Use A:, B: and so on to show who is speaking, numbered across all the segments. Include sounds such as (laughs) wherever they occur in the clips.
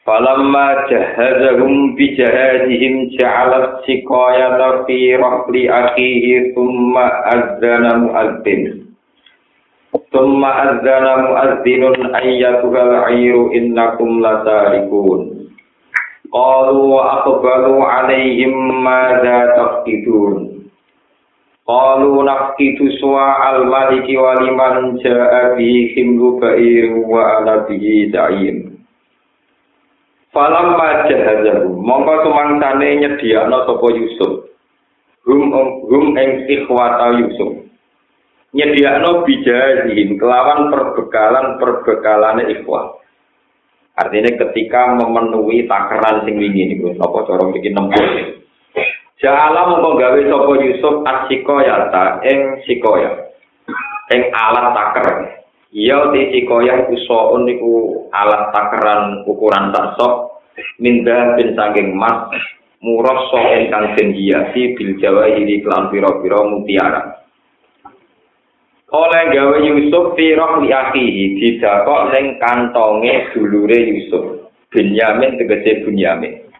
A: Falamma jahazahum bijahadihim ja'alat siqayata fi rahli akhihi thumma azzana mu'adzin. Thumma azzana mu'adzinun ayyatuhal ayru innakum lasarikun. Qalu wa aqbalu alaihim madza tafqidun. Qalu nafqidu suwa al-maliki wa liman ja'a bihi himlu ba'ir wa ana bihi da'im. Falam majahazahu, mongko sumangsane nyediakno sapa Yusuf. Hum hum ing ikhwata Yusuf. Nyediakno bijahihim kelawan perbekalan-perbekalane ikhwah. Artinya ketika memenuhi takaran sing wingi niku sapa cara iki nempel. Ja'ala mongko gawe sapa Yusuf asikoyata ing sikoya. Ing alat taker. Iya di sikoya iku soun niku alat takaran ukuran tarsok minda bin saking mas murah so ingkang den hiasi bil jawa ini kelan piro-piro mutiara. Oleh gawe Yusuf firah li akhihi didakok ning kantonge dulure Yusuf. Benyamin tegese Bunyamin.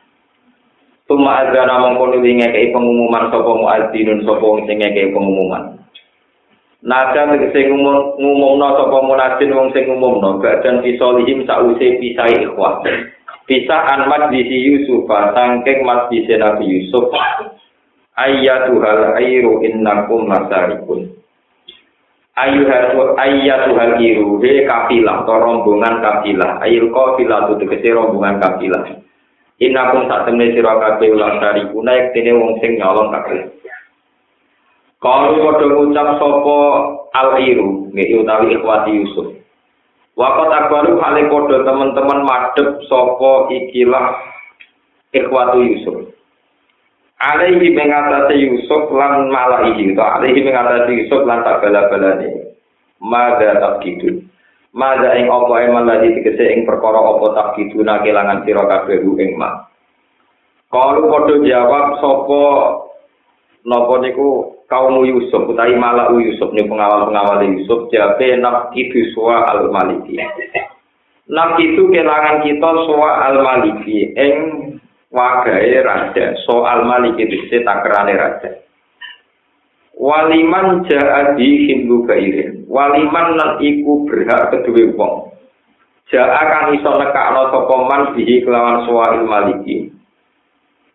A: Tuma azana mongko nuli ngekei pengumuman sapa muadzinun sing ngekei pengumuman. Nada tegese ngumumno sapa munadzin wong sing ngumumno badan fisolihim sause pisai ikhwah. Pisah an majlisi Yusuf sangking majlisi Nabi Yusuf. Ayyatuhal airu innakum lasarikun. Ayyuhal ayyatuhal iru he kafilah atau rombongan kafilah. Ayil kafilah itu tegese rombongan kafilah. Innakum sak temne sira kabeh lasarikun naik dene wong sing nyolong kabeh. Kalau padha ngucap sapa al-iru, nggih utawi ikhwati Yusuf. Wakot akbaru kali kodo teman-teman madep sopo ikilah ikhwatu Yusuf. Alaihi mengatasi Yusuf lan malaihi atau alaihi mengatasi Yusuf lan tak bala-balane. Mada tak gitu. Mada ing opo eman lagi tegese ing perkara opo tak gitu na kelangan sira kabeh ing ma. Kalau kodo jawab sopo nopo niku kaum Yusuf utawi malah Yusuf ni pengawal-pengawal Yusuf jabe nak itu suwa al maliki nak itu kelangan kita suwa al maliki eng wagai raja. So al maliki itu takrane raja. Waliman jadi hindu kairin waliman nan iku berhak kedua wong. Ja'a kan iso nekakno sapa man bihi kelawan suwa al maliki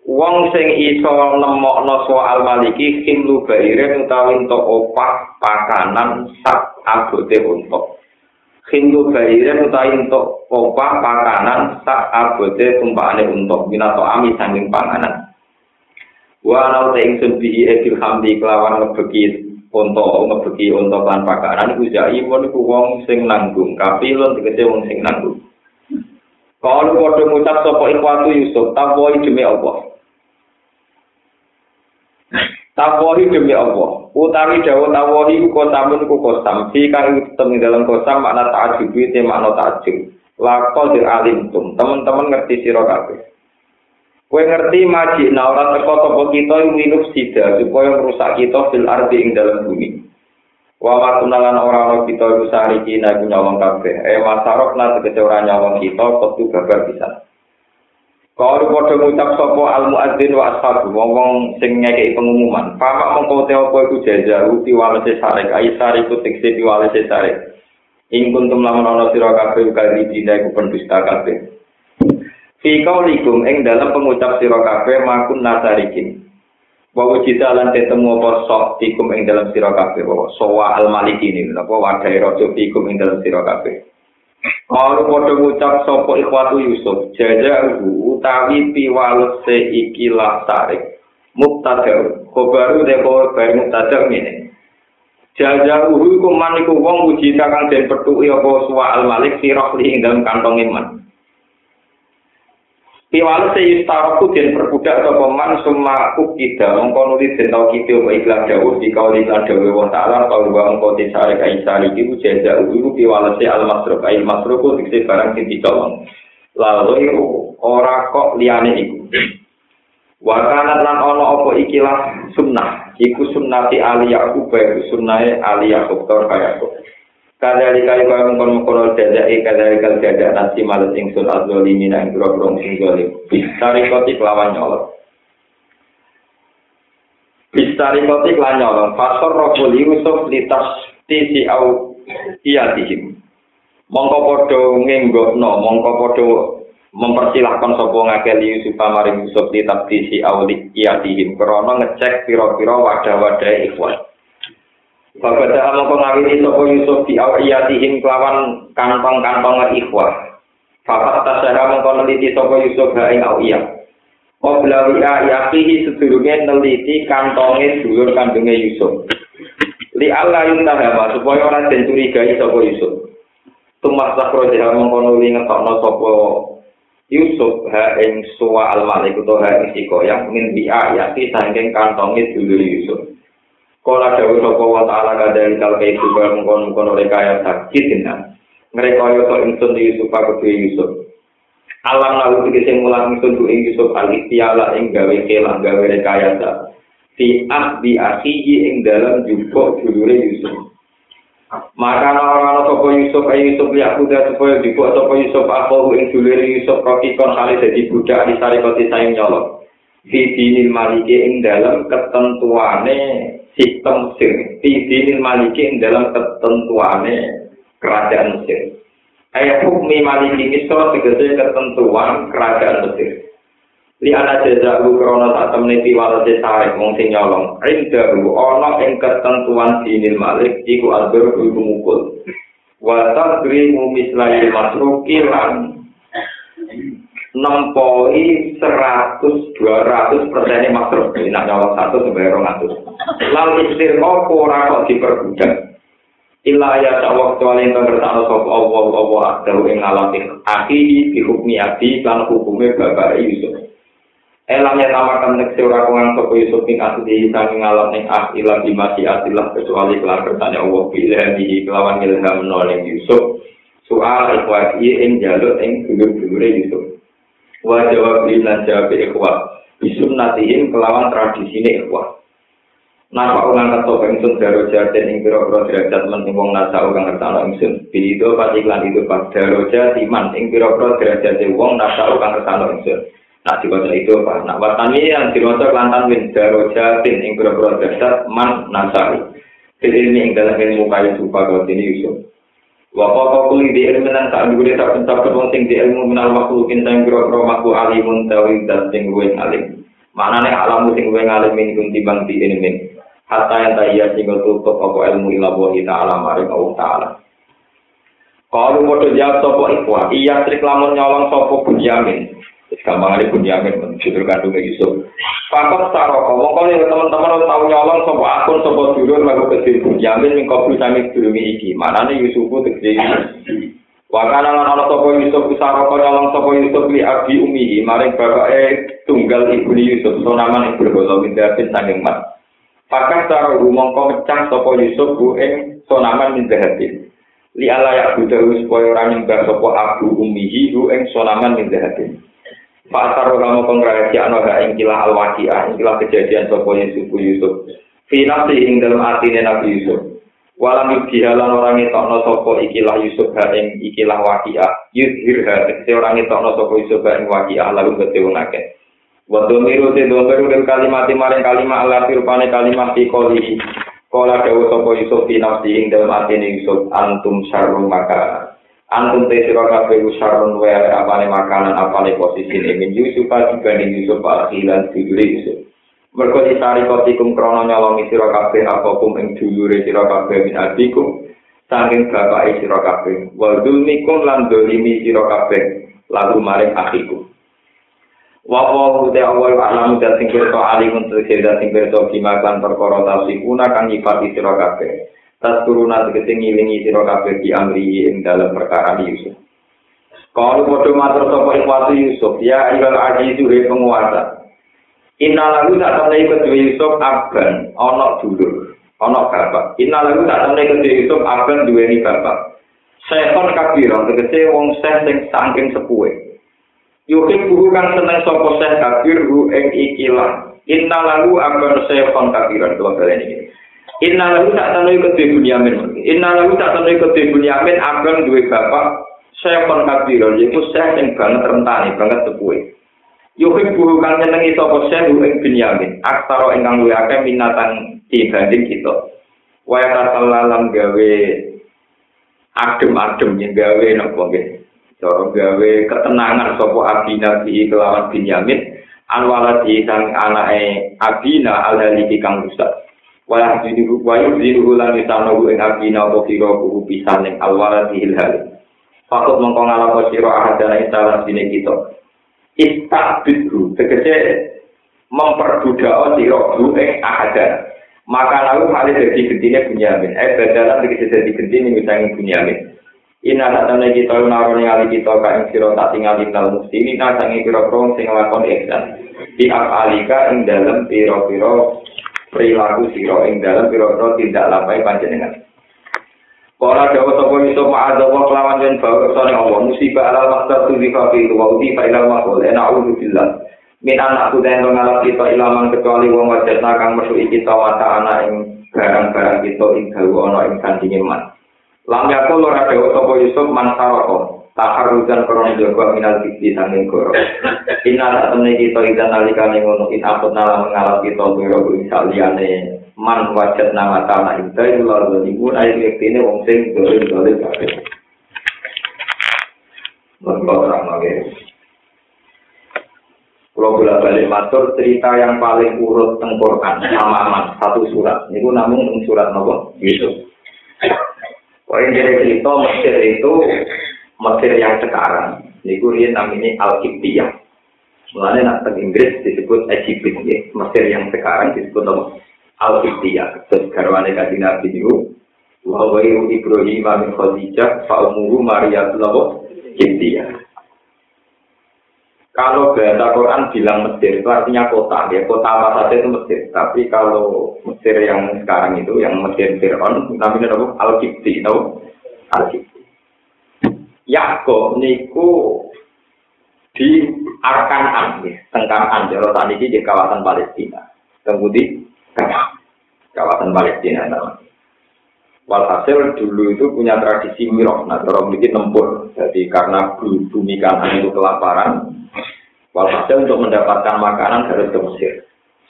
A: Wong sing iso nemokno soal maliki himlu bairin utawi entuk opah pakanan sak abote untuk. Himlu bairin utawi entuk opah pakanan sak abote tumpakane untuk minato ami sanging panganan. Wa nau te ingsun bihi edil hamdi kelawan ngebeki untuk ngebeki untuk lan pakanan iku jai mon iku wong sing nanggung kapilon tegese wong sing nanggung. Kalau padha ngucap sapa ikhwatu Yusuf, takwoi demi Allah. Tawahi demi Allah. Utawi dawuh tawahi ku kosamun ku kosam. Si kang temi dalam kosam makna ta'ajub itu makna ta'ajub. Lako dir alim tum. Teman-teman ngerti sira kabeh. Kowe ngerti maji nah ora teko sapa kita minus sida supaya merusak kita fil ardi ing dalam bumi. Wa ma tunalan ora ana kita iku sariki nek nyolong kabeh. Eh masarok lan tegese ora nyolong kita kudu gagal bisa. Kalau padha ngucap sapa al muadzin wa ashabu wong sing ngekeki pengumuman, pamak mongko te apa iku jaja uti walese sarek ai sarek ku tekse di walese sarek. Ing kuntum lamun ana sira kabeh kali dina iku pendusta kabeh. Fi kaulikum ing dalam pengucap sira kabeh makun nasarikin. Bahwa cita lan ketemu apa sok tikum ing dalam sira kabeh bahwa sowa al maliki ini apa wadai rojo tikum ing dalam sira kabeh. Kalau padha ngucap sapa ikhwatu Yusuf, jaja utawi piwalese iki tarik. Mubtada, khobaru de khobar mubtada ngene. Jaja uhu iku wong uji kang den petuki apa suwa al malik sirah li ing dalem kantong iman. Piwales se yustaroku den perbudak sapa man summa ukida mongko nuli den tau kite wa iklan dawuh di kauli lan dawuh wa ta'ala tau wa mongko disare kai sari iku jaza iku piwales al masruk. Ai masruk dikse barang sing ditolong lalu ora kok liyane iku. Wa kana lan ana apa ikilah sunnah. Iku sunnati ali yakub sunnahe ali yakub kaya kok Kadali kali kau mengkon mengkon dada e kadali kali dada nasi malas ing azoli mina ing bro bro ing zolim. Bistari koti kelawan nyolong. Bistari koti kelawan nyolong. Fasor rokuli Yusuf litas tisi au iya tihim. Mongko podo ngenggokno, mongko podo mempersilahkan sopo ngakeli Yusuf amaring Yusuf litas tisi au iya tihim. Krono ngecek piro-piro wadah-wadah ikhwan. Bapak dah mau ngawini sopo Yusuf di awiyatihim kelawan kantong-kantong ikhwah. Bapak tasara mengko neliti sopo Yusuf ha ing awiyah. Qabla wi'a yaqihi sedurunge neliti kantonge dulur kandunge Yusuf. Li Allah yuntahama supaya ora den curigai sapa Yusuf. Tumas sakro deha mengko nuli ngetokno sapa Yusuf ha ing suwa al-malik utawa ha ing sikoyah min bi'a yaqi saking dulur Yusuf. Kala dawuh sapa wa ta'ala kadang kal kai juga mengkon-mengkon oleh kaya sakit dina. Mereka yo to ingsun Yusuf aku Yusuf. Alam lalu tegese mulang ingsun ku Yusuf al-istiala ing gawe kelang gawe rekayasa. Fi ahdi akhihi ing dalam jubuk dulure Yusuf. Maka orang-orang sopo Yusuf ayo Yusuf lihat kuda supaya dibuat sopo Yusuf aku ing dulure Yusuf rokikon kali jadi budak di sari koti sayang nyolok. Fi dinil maliki ing dalam ketentuane sistem Mesir. Tidinil maliki dalam ketentuannya kerajaan Mesir. Ayat hukmi maliki misal segede ketentuan kerajaan Mesir. Li ana jazahu krana sak temne piwalase sarek wong sing nyolong. Rindahu ana ing ketentuan dinil malik iku albur iku mukul. Wa tadrimu mislai masruki lan nempoi 100 200 persen ini master ini nak nyawa satu sebagai orang atas lalu istirahat kok kok diperbudak ilah ya tak waktu alim yang bertanya sop Allah Allah adalu yang ngalamin aki dihukumi adi dan hukumnya bapak Yusuf. Elang yang namakan neksi ora kongan sopo Yusuf bin Asli sang ngalap neng ah ilah dimasi asilah kecuali kelar bertanya Allah. Pilih di kelawan ilham noleng Yusuf soal ikhwati ing jaluk ing dulu-dulu Yusuf. Wa jawab lan jawab ikhwa bisunnatihim kelawan tradisi ini ikhwa Napa orang kata ingsun daro jaten ing pira-pira derajat men ing wong nasa kang ngertano ingsun. Bilido pati lan itu pas daro jatiman ing pira-pira derajat wong nasa kang ngertano ingsun. Nah diwaca itu apa? Nah watani yang diwaca kelantan win daro jatin ing pira-pira derajat man nasa. Ini ing dalam ilmu kayu supa kau ini Yusuf. Wapa kau kuli di ilmu nang tak dulu tak pentak wong sing di ilmu menal waktu kinta yang kira kira aku alimun tawi dan sing gue alim. Mana nih alam gue sing gue alim ini kunti bang di ilmu. Hatta yang tak iya sing gue tutup aku ilmu ilah buah kita alam hari kau taala. Kalau mau jawab sopo ikhwa, iya trik lamun nyolong sopo pun gampang ada bunyamin menjudul kandungnya Yusuf. Fakot saroko, mongko nih teman-teman tahu nyolong sopo akun sopo dulur lagu kecil bunyamin mingko sami dulungi iki. Mana nih Yusufku tegesi. Wakana lan ana sapa Yusuf saroko nyolong sapa Yusuf li abi umihi maring bapake tunggal ibu Yusuf sonaman ing berhala mindatin sanging mat. Pakas cara mongko mecah sapa Yusuf bu ing sonaman mindatin. Li ala ya budahu supaya ora nyembah sapa abu umihi bu ing sonaman mindatin. Pasar kamu kongresi ano gak ingkilah al waqiah, ingkilah kejadian sopo Yusuf Yusuf. Finasi ing dalam artinya Nabi Yusuf. Walam yudhihalan orang itu no sopo ikilah Yusuf ha ing ikilah waqiah. Yudhir ha, orang itu no sopo Yusuf ha ing waqiah lalu ketemu ngake. Waktu miru si domiru dan kalimat maring kalimat Allah firpane kalimat di koli. Kola dawu sopo Yusuf finasi ing dalam artinya Yusuf antum syarrum maka antum te sira kabeh usarun wae apane makanan apane posisi ini min Yusuf dibanding Yusuf akhiran dulure Yusuf. Mergo ditari kotikum krono nyolongi sira kabeh apa kum ing dulure sira kabeh min adikum saking bapake sira kabeh. Wa dzulmikum lan dolimi sira kabeh lalu maring akhikum wa wa te awal alam dan sing kerto alimun tegese sing kerto kimakan perkara tasifuna kang nyifati sira kabeh Tas turuna tegese ngilingi sira kabeh di amri ing dalam perkara Yusuf. Kalau bodoh matur sapa ikhwati Yusuf, ya ayyuhal aziz he penguasa. Inna lagu tak temne kedua Yusuf aban ana dulur, ana bapak. Inna lagu tak temne kedua Yusuf aban duweni bapak. Sekon kabiro tegese wong seh sing saking sepuhe. Yukin buku kang seneng sapa seh kabir hu ing ikilah. Inna lagu aban sekon kabiro dua kali ini. Inna lagu tak temne kedua Bunyamin. Inna lagu tak temne kedua Bunyamin aban duwe bapak Sekon kabiro, yaitu saya yang banget rentani, banget sepuhe. Yuhib buhu kang nyenengi sapa sehu ing Binyamin, aktara ingkang luwih akeh minatan dibanding kita. Wa tasallalam gawe adem-adem yen gawe napa nggih. Cara gawe ketenangan sapa Abina bi kelawan Binyamin, anwala di sang anake Abina alhaliki kang rusak. wala dini ru wa yudini ru lan ditano ru ing ati na opo kira kuku pisan ning alwara dihil hal fakut mongko ngalapo sira ahadana itala dine kita. Istabidru tegese memperbudak sira ru ing eh ahadan maka lalu hal dadi jadi gentingnya bunyamin. Eh berjalan lagi jadi jadi gentingnya misalnya bunyamin. Ini anak kita yang naruh yang alih kita kain siro tak tinggal di dalam musim ini nasi yang kira kira sing lakukan ikan di alika ing dalem piro piro perilaku sira ing dalam pira-pira tindak lapai panjenengan. Kala dawa sapa iso ma'adza wa kelawan yen bawa kersane Allah musibah ala maktab tu di kafi wa uti fa ilal makul ena a'udzu billah. Min anak kuda yang ngalap kita ilaman kecuali wong wajat nakang mesu kita mata anak ing barang-barang kita ing dawa ana ing sandinge man lam yakul ora dawa sapa Yusuf man saroko taharujan krono jaga minal fitri sanging goro inna tak temne kita idan nalikane ngono in apot nala mengalap kita biro saliyane man wajat nama tanah itu itu lalu ibu air ini wong sing Mereka terang lagi. Kalau balik matur cerita yang paling urut tengkorkan sama satu surat. Ini namun surat nopo Yusuf. Poin dari cerita Mesir itu Mesir yang sekarang. Ini dia namanya Al-Qibtiyah. Mulanya nak Inggris disebut Egypt, ya. Mesir yang sekarang disebut nopo al-Qibtiyah. Terus garwane kaji Nabi itu, wa wairu Ibrahim min Khadijah, fa umuru Maria Tulawo Qibtiyah. Kalau bahasa Quran bilang Mesir itu artinya kota, ya kota apa saja itu Mesir. Tapi kalau Mesir yang sekarang itu, yang Mesir Fir'aun, namanya apa? Al-Qibti, tahu? Al-Qibti. Yakob niku di Arkanan, ya, Tengkanan, Jawa tadi di kawasan Palestina. Kemudian kawasan Palestina namanya. Walhasil dulu itu punya tradisi mirok, nah terus bikin nempur. Jadi karena bumi kanan itu kelaparan, walhasil untuk mendapatkan makanan harus ke Mesir.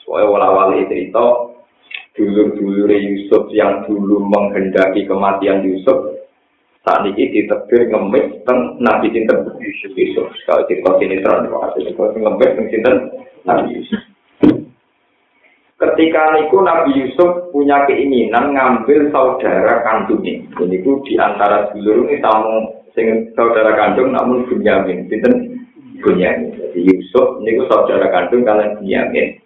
A: Soalnya wala-wali cerita, dulu-dulu Yusuf yang dulu menghendaki kematian Yusuf, saat ini ditebir ngemis teng Nabi Sinten Yusuf. Kalau cerita sini terang, ngemis teng Sinten Nabi Yusuf. Ketika niku Nabi Yusuf punya keinginan ngambil saudara kandungnya. Ini ku di antara dulur ini tamu sing saudara kandung namun Bunyamin. Sinten Bunyamin. Jadi Yusuf niku saudara kandung kalian Bunyamin.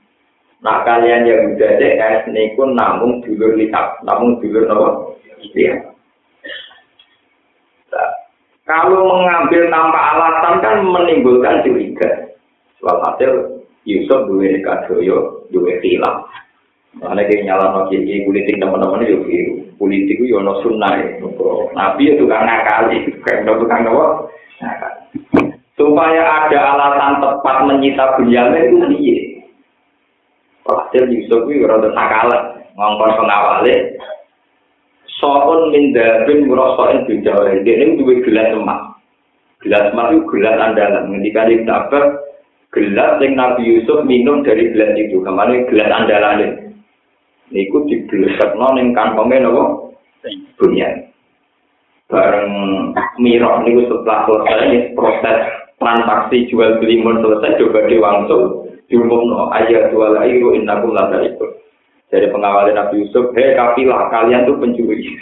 A: Nah kalian yang udah DS niku namun dulur lihat, namun dulur nopo. Iya. Kalau mengambil tanpa alasan kan menimbulkan curiga. Soal hasil Yusuf duwe kadoyo, duwe khilaf. Mana kayak nyala no kiri politik teman-teman itu biru. Politik itu yono sunnah Nabi itu kan ngakali, kayak no tukang no. Supaya ada alasan tepat menyita Bunyamin itu piye. Hasil Yusuf itu rada sakala, ngongkon pengawalnya. Soon min dabin murosoin bidawai. Dia ini duwe gelas emas. Gelas emas itu gelas andalan. Ngendikan Ibn Abbas, gelas yang Nabi Yusuf minum dari gelas itu kemarin gelas andalan niku diblesakno ning kantonge napa dunia bareng mirok niku setelah selesai proses transaksi jual beli selesai coba diwangsung diumumno ayat jual airu innakum la itu dari pengawal Nabi Yusuf hei kafilah kalian tuh pencuri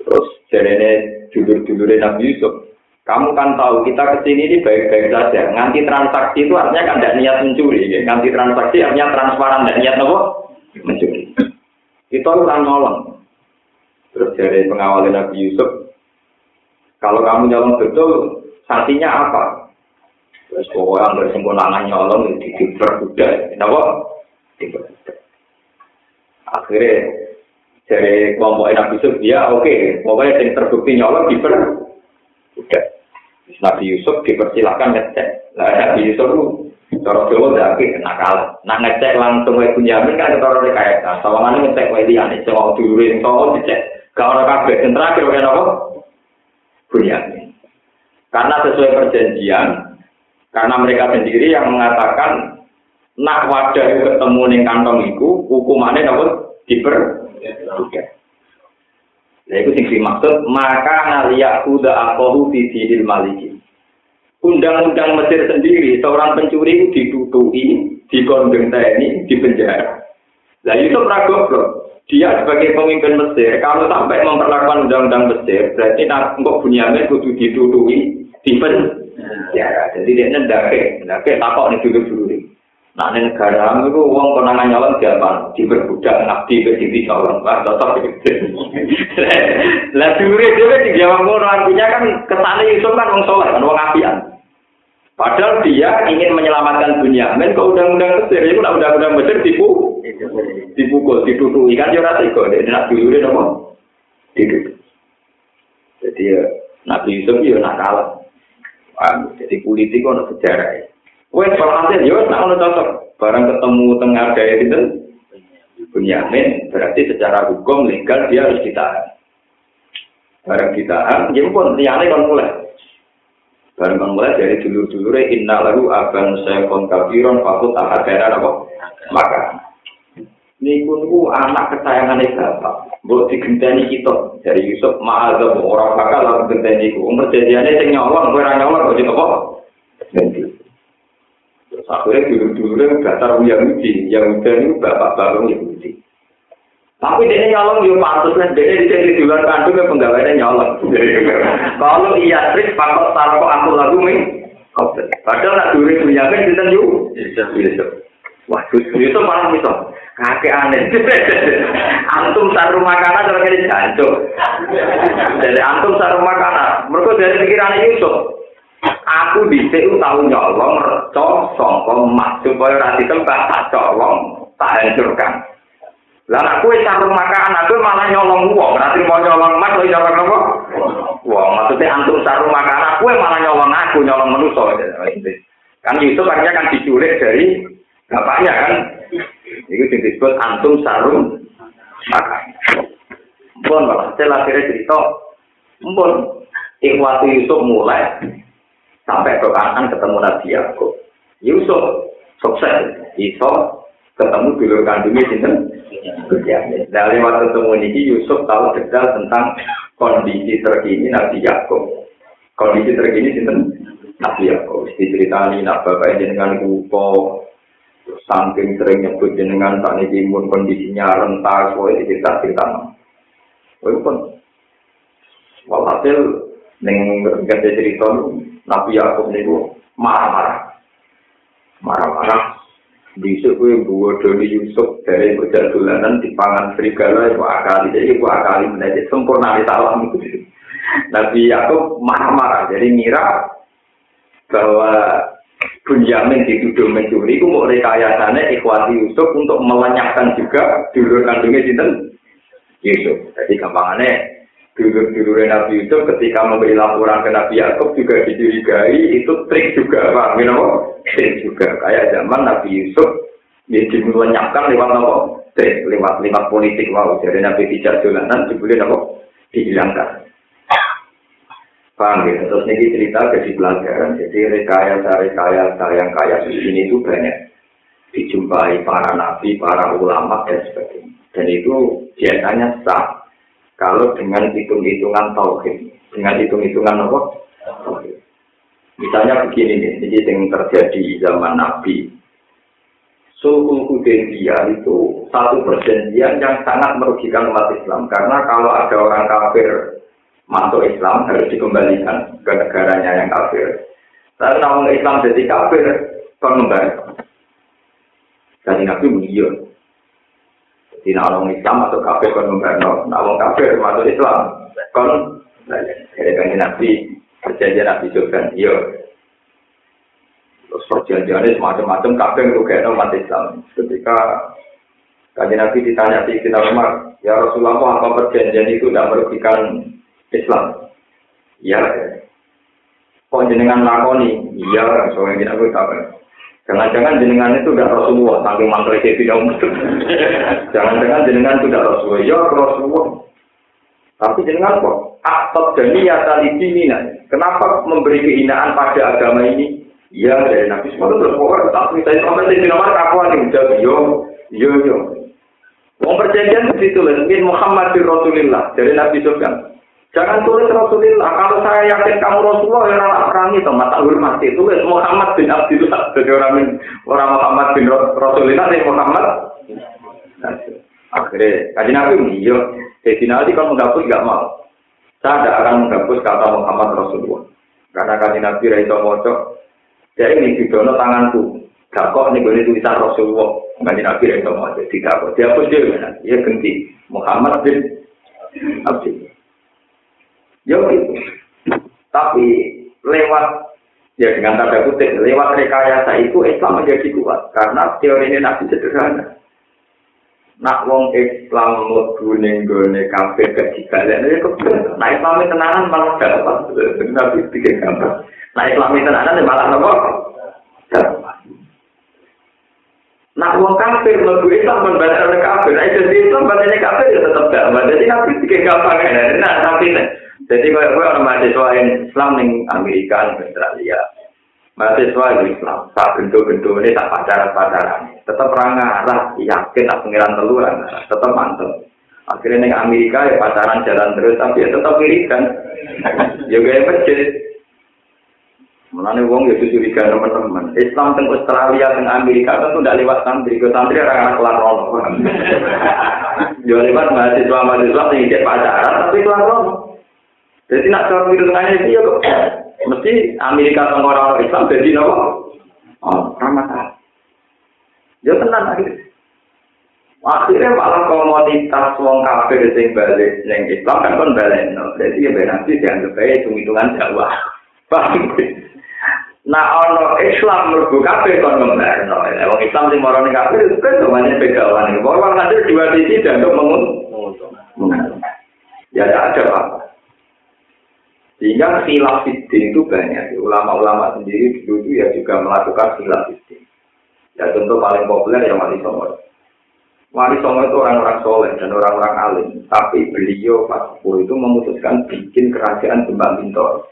A: terus jadi dulur-dulur Nabi Yusuf kamu kan tahu kita ke sini ini baik-baik saja. Nganti transaksi itu artinya kan tidak niat mencuri. Ya. Nganti transaksi artinya transparan, tidak niat apa? Mencuri. Kita orang nolong. Terus dari pengawal Nabi Yusuf, kalau kamu nyolong betul, sanksinya apa? Terus pokoknya nggak sempurna nyolong di diperbudak, kenapa? Diperbudak. Akhirnya dari kelompok Nabi Yusuf, ya oke, pokoknya yang terbukti nyolong diperbudak. Nabi Yusuf dipersilakan ngecek. Nah, Nabi Yusuf itu cara Jawa tapi nakal. Nak ngecek langsung wae Bunyamin kan cara rekayasa. Sawangane ngecek wae liyane, coba dulure sing tau dicek. Gak ora kabeh sing terakhir wae napa? Bunyamin. Karena sesuai perjanjian, karena mereka sendiri yang mengatakan nak wadah ketemu ning kantong iku hukumannya dapat diper Nah, itu sing dimaksud maka naliyak kuda akohu di dinil maliki. Undang-undang Mesir sendiri, seorang pencuri itu ditutui, dikondeng TNI, di penjara. Nah itu goblok. Dia sebagai pemimpin Mesir, kalau sampai memperlakukan undang-undang Mesir, berarti nggak punya kudu ditutui, di penjara. Jadi dia ndake, ndake takok nih dulu dulu. Nah, ini negara itu uang konangan nyolong siapa? Diperbudak, ngabdi, berdiri nyolong. Wah, tetap (laughs) Lah, dulu dia di Jawa Ngono, artinya kan kesannya Yusuf kan uang soleh, kan uang apian. Padahal dia ingin menyelamatkan dunia. Men ke undang-undang Mesir, itu undang-undang Mesir tipu, dipukul, ditutui. Kan dia rasa kok, dia nak dulu dia nopo. Jadi ya, Nabi Yusuf ya nakal. Jadi politik kok sejarah ya. Wes walhasil yo nak ono cocok. Barang ketemu tengah gaya itu Bunyamin berarti secara hukum legal dia harus ditahan. Barang ditahan, ya pun liane kan mulai. Barang kan mulai dari dulur-dulure inna lalu aban sayfon kabiron fakut ahadana apa? Maka niku anak kesayangan bapak. Mbok digenteni kita dari Yusuf ma'adzab orang bakal lalu genteni ku. Umur jadiane sing nyolong ora nyolong kok apa? Akhirnya dulu-dulu dasar Yahudi, Yahudi itu bapak-bapak Yahudi. Tapi dia nyolong juga pantas kan, dia di sini luar kandung yang penggawainya nyolong. Kalau iya trik, pakok taruh aku lagu nih. Padahal nak duri punya kan kita yuk. Wah, itu malah bisa. Kakek aneh. antum taruh makanan terus ini jancuk. Jadi antum taruh makanan. Mereka dari pikiran Yusuf. Aku dhisik tahu nyolong reca sangka emas supaya ora ditembak tak colong, tak hancurkan. Lah aku wis sarung makan, aku malah nyolong wong, ora mau nyolong emas kok nyolong apa? Wong, maksudnya antum sarung makan, aku malah nyolong aku, nyolong manusa. Kan itu akhirnya kan diculik dari bapaknya kan. Itu disebut antum sarung makan. Bon, malah setelah akhirnya cerita, Bon, Ikhwati Yusuf mulai sampai ke kanan ketemu Nabi Yakub. Yusuf sukses, iso ketemu dulu kandungnya sinten. Nah, lewat ketemu ini Yusuf tahu detail tentang kondisi terkini Nabi Yakub. Kondisi terkini sinten Nabi Yakub. Diceritani nak bapak dengan kupo, saking sering nyebut jenengan saat ini imun kondisinya rentas, woi cerita cerita. Woi pun, walhasil neng gede cerita Nabi Yakub niku marah-marah. Marah-marah. Bisa gue Doni Yusuf dari bocah dolanan di pangan serigala itu akali. Jadi itu akali menjadi sempurna di salam itu. (laughs) Nabi Yakub marah-marah. Jadi ngira bahwa Bunyamin dituduh mencuri, itu mau rekayasanya ikhwati Yusuf untuk melenyapkan juga dulur kandungnya Yusuf. Jadi gampangannya dulur-dulur Nabi Yusuf ketika memberi laporan ke Nabi Yakub juga dicurigai itu trik juga pak minum trik juga. Kayak zaman Nabi Yusuf dia dilenyapkan lewat apa trik lewat lewat politik wow dari Nabi tidak jalanan dibeli apa dihilangkan. Paham ya? Terus ini cerita jadi pelajaran jadi rekayasa rekayasa yang kayak ini itu banyak. Dijumpai para nabi para ulama dan sebagainya. Dan itu biasanya sah kalau dengan hitung-hitungan tauhid, dengan hitung-hitungan apa? Misalnya begini nih, ini yang terjadi zaman Nabi. Suhu Hudaybiyah itu satu perjanjian yang sangat merugikan umat Islam. Karena kalau ada orang kafir masuk Islam harus dikembalikan ke negaranya yang kafir. Tapi namun Islam jadi kafir, membayar. Jadi Nabi mengiyon. Di orang Islam atau kafir kon membantu, nah orang kafir masuk Islam kon dari kanji nabi perjanjian Nabi Sufyan. Iya. Terus perjanjiannya semacam-macam kabeh ngrugekno umat Islam. Ketika Kajian Nabi ditanya di Sina Umar, ya Rasulullah apa perjanjian itu tidak merugikan Islam? Iya. Kok jenengan lakoni? Iya, soalnya kita tahu. Jangan-jangan jenengan itu tidak Rasulullah, saking mantel tidak Jangan-jangan jenengan itu tidak Rasulullah, ya Rasulullah. Tapi jenengan kok aktor dan niat mina. Kenapa memberi kehinaan pada agama ini? Ya dari Nabi semua terus pokoknya tapi saya sampai di nomor aku nih jawab yo yo yo. Mau perjanjian lah, Muhammad bin dari Nabi Sufyan. Jangan tulis Rasulullah. Kalau saya yakin kamu Rasulullah, ya orang perangi itu mata hormati. Tulis Muhammad bin Abdullah. Jadi orang orang Muhammad bin Rasulullah, ini Muhammad. Akhirnya, kaji Nabi iya. Jadi nanti kalau menghapus nggak mau. Saya tidak akan menghapus kata Muhammad Rasulullah. Karena kaji Nabi Raito Mojo, jadi ini di dono tanganku. Gak kok ini boleh tulisan Rasulullah. Kaji Nabi Raito Mojo. Tidak kok. Dia pun dia, dia ganti. Muhammad bin Abdullah. Ya gitu. Tapi lewat ya dengan tanda kutip lewat rekayasa itu Islam menjadi kuat karena teori ini nabi sederhana. Nak wong Islam mlebu ning gone kafir gak dibalik ya kok. Nah Islam tenanan malah dapat nabi bikin gambar. Nah Islam tenanan malah nopo? Nak wong kafir mlebu Islam men oleh kafir. Nah jadi Islam balik kafir ya tetap dapat. Jadi nabi bikin gambar nah tapi Jadi kalau gue orang mahasiswa Islam ning Amerika, Australia, mahasiswa Islam, tak bentuk-bentuk ini tak pacaran-pacaran, tetap rangarah, yakin tak pengiran teluran, tetap mantep. Akhirnya ning Amerika ya pacaran jalan terus, tapi ya tetap wiridan. Juga ya masjid. Mulane wong ya curiga teman-teman. Islam teng Australia teng Amerika tuh tidak lewat santri, ke santri orang kelar rono. (laughs) Yo lewat mahasiswa mahasiswa tinggi pacaran tapi kelar rono. Jadi nak cara tengahnya itu ya kok (coughs) mesti Amerika sama orang Islam jadi nopo. Oh, ramah Ya tenang akhirnya. Akhirnya malah komoditas wong kafir sing balik neng Islam kan kon balik no. Jadi ya nanti dianggap aja hitung hitungan Jawa. (laughs) Paham? Nah, ono Islam mergo kafir kon ngomong no. Wong Islam sing marane kafir itu kan namanya begawan. Bahwa nanti dua sisi dianggap mengun. Ya tidak ada apa. Sehingga khilaf fiddin itu banyak. Ulama-ulama sendiri dulu ya juga melakukan khilaf fiddin. Ya contoh paling populer yang Wali Songo. Wali Songo itu orang-orang soleh dan orang-orang alim. Tapi beliau pas itu memutuskan bikin kerajaan Kembang Bintor.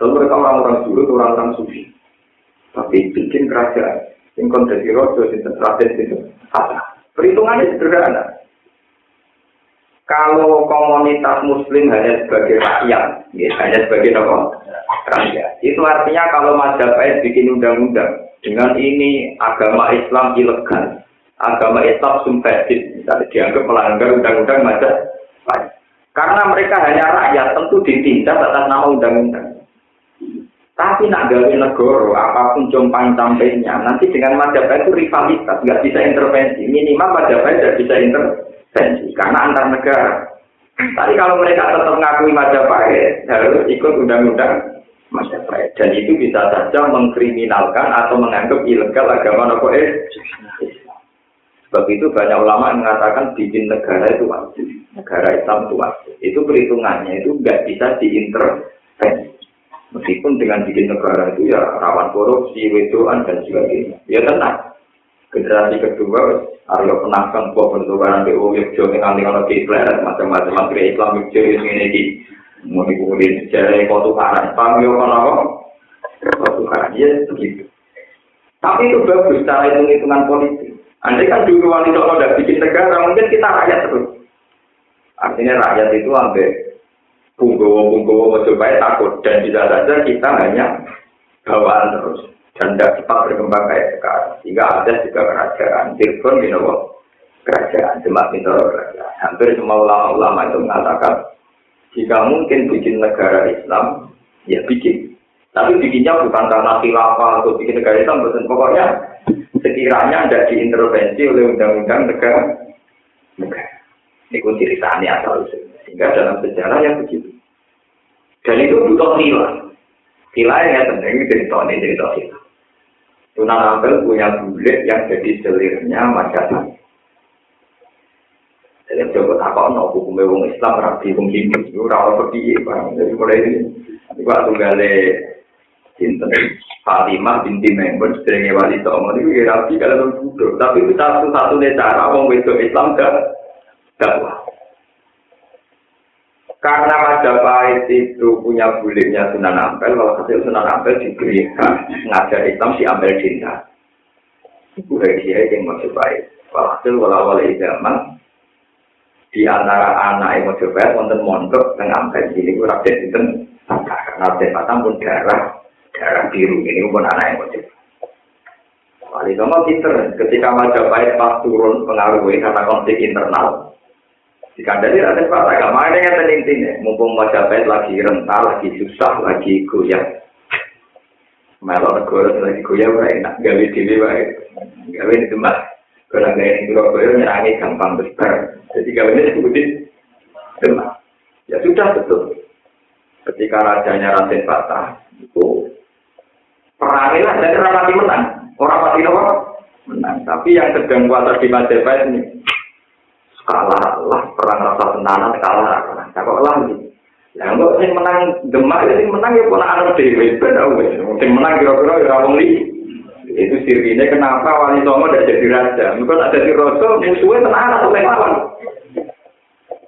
A: Lalu mereka orang-orang dulu itu orang-orang sufi. Tapi bikin kerajaan. Yang kondisi rojo, yang strategi itu. Perhitungannya sederhana. Kalau komunitas muslim hanya sebagai rakyat, ya, hanya sebagai apa? rakyat. Itu artinya kalau Majapahit bikin undang-undang dengan ini agama Islam ilegal, agama Islam sumpahit, misalnya dianggap melanggar undang-undang Majapahit. Karena mereka hanya rakyat, tentu ditindak atas nama undang-undang. Tapi nak gawe negara, apa pun jompang sampainya, nanti dengan Majapahit itu rivalitas, nggak bisa intervensi. Minimal Majapahit tidak bisa intervensi tensi karena antar negara. Tapi kalau mereka tetap mengakui Majapahit harus ikut undang-undang Majapahit dan itu bisa saja mengkriminalkan atau menganggap ilegal agama nopo eh. Sebab itu banyak ulama yang mengatakan bikin negara itu wajib, negara Islam itu wajib. Itu perhitungannya itu nggak bisa diintervensi. Meskipun dengan bikin negara itu ya rawan korupsi, wedoan dan sebagainya. Ya tenang generasi kedua Aryo penangkan buah pertukaran BO Yogyo yang nanti kalau di macam-macam menteri Islam Yogyo yang ini di mau kemudian sejarah pertukaran paham ya kan apa pertukaran ya begitu. Tapi itu bagus cara hitung hitungan politik. Andai kan dulu wali songo udah bikin negara mungkin kita rakyat terus. Artinya rakyat itu ambil punggowo punggowo mau coba takut. Dan bisa saja kita hanya bawaan terus dan tidak cepat berkembang kayak sekarang. Sehingga ada juga kerajaan, Tirgon di kerajaan, Demak Mintoro kerajaan. Hampir semua ulama-ulama itu mengatakan, jika mungkin bikin negara Islam, ya bikin. Tapi bikinnya bukan karena khilafah atau bikin negara Islam, betul. Pokoknya sekiranya tidak diintervensi oleh undang-undang negara. negara. Pun ceritanya asal Sehingga dalam sejarah yang begitu. Dan itu butuh nilai. Kilai ya tentunya cerita ini cerita kita. Sunan Ampel punya bulik yang jadi selirnya masyarakat. Jadi coba tak kau no hukum wong Islam rapi wong Hindu rawat seperti barang. Jadi mulai ini, juga tunggale cinta Fatimah binti Maimun sering wali songo itu ya rapi kalau bodoh. Tapi itu satu satu cara wong wedok Islam gak dakwah. Karena Majapahit itu punya buliknya Sunan Ampel, hasil Sunan Ampel diberi hak ngajar Islam si Ampel cinta. Itu dia yang Majapahit. Walhasil walau wali zaman di antara anak yang Majapahit wonten mondok tengah Ampel ini gue rakyat itu karena Patang pun darah darah biru ini pun anak yang Majapahit. Wali pinter ketika Majapahit pas turun pengaruhnya karena konflik internal Dikandani ada Pak, agak mana yang intinya. Mumpung Majapahit lagi rental, lagi susah, lagi goyah. Melo negara lagi goyah, enak. Gawe diri baik. Gawe di tempat. Kalau gawe di Surabaya, nyerangi gampang besar. Jadi gawe ini sebutin tempat. Ya sudah betul. Ketika rajanya Raden Patah, itu perangilah dari orang mati menang. Orang mati menang. Tapi yang sedang kuasa di Majapahit ini, kalah lah perang rasa tenanan kalah kok lah gitu Nah, kok sing menang demak ya sing menang ya dewi, beda wes. Sing menang kira-kira ya orang li. Itu sirine kenapa wali songo tidak jadi raja? Mungkin ada di rojo musuhnya tenang atau lawan.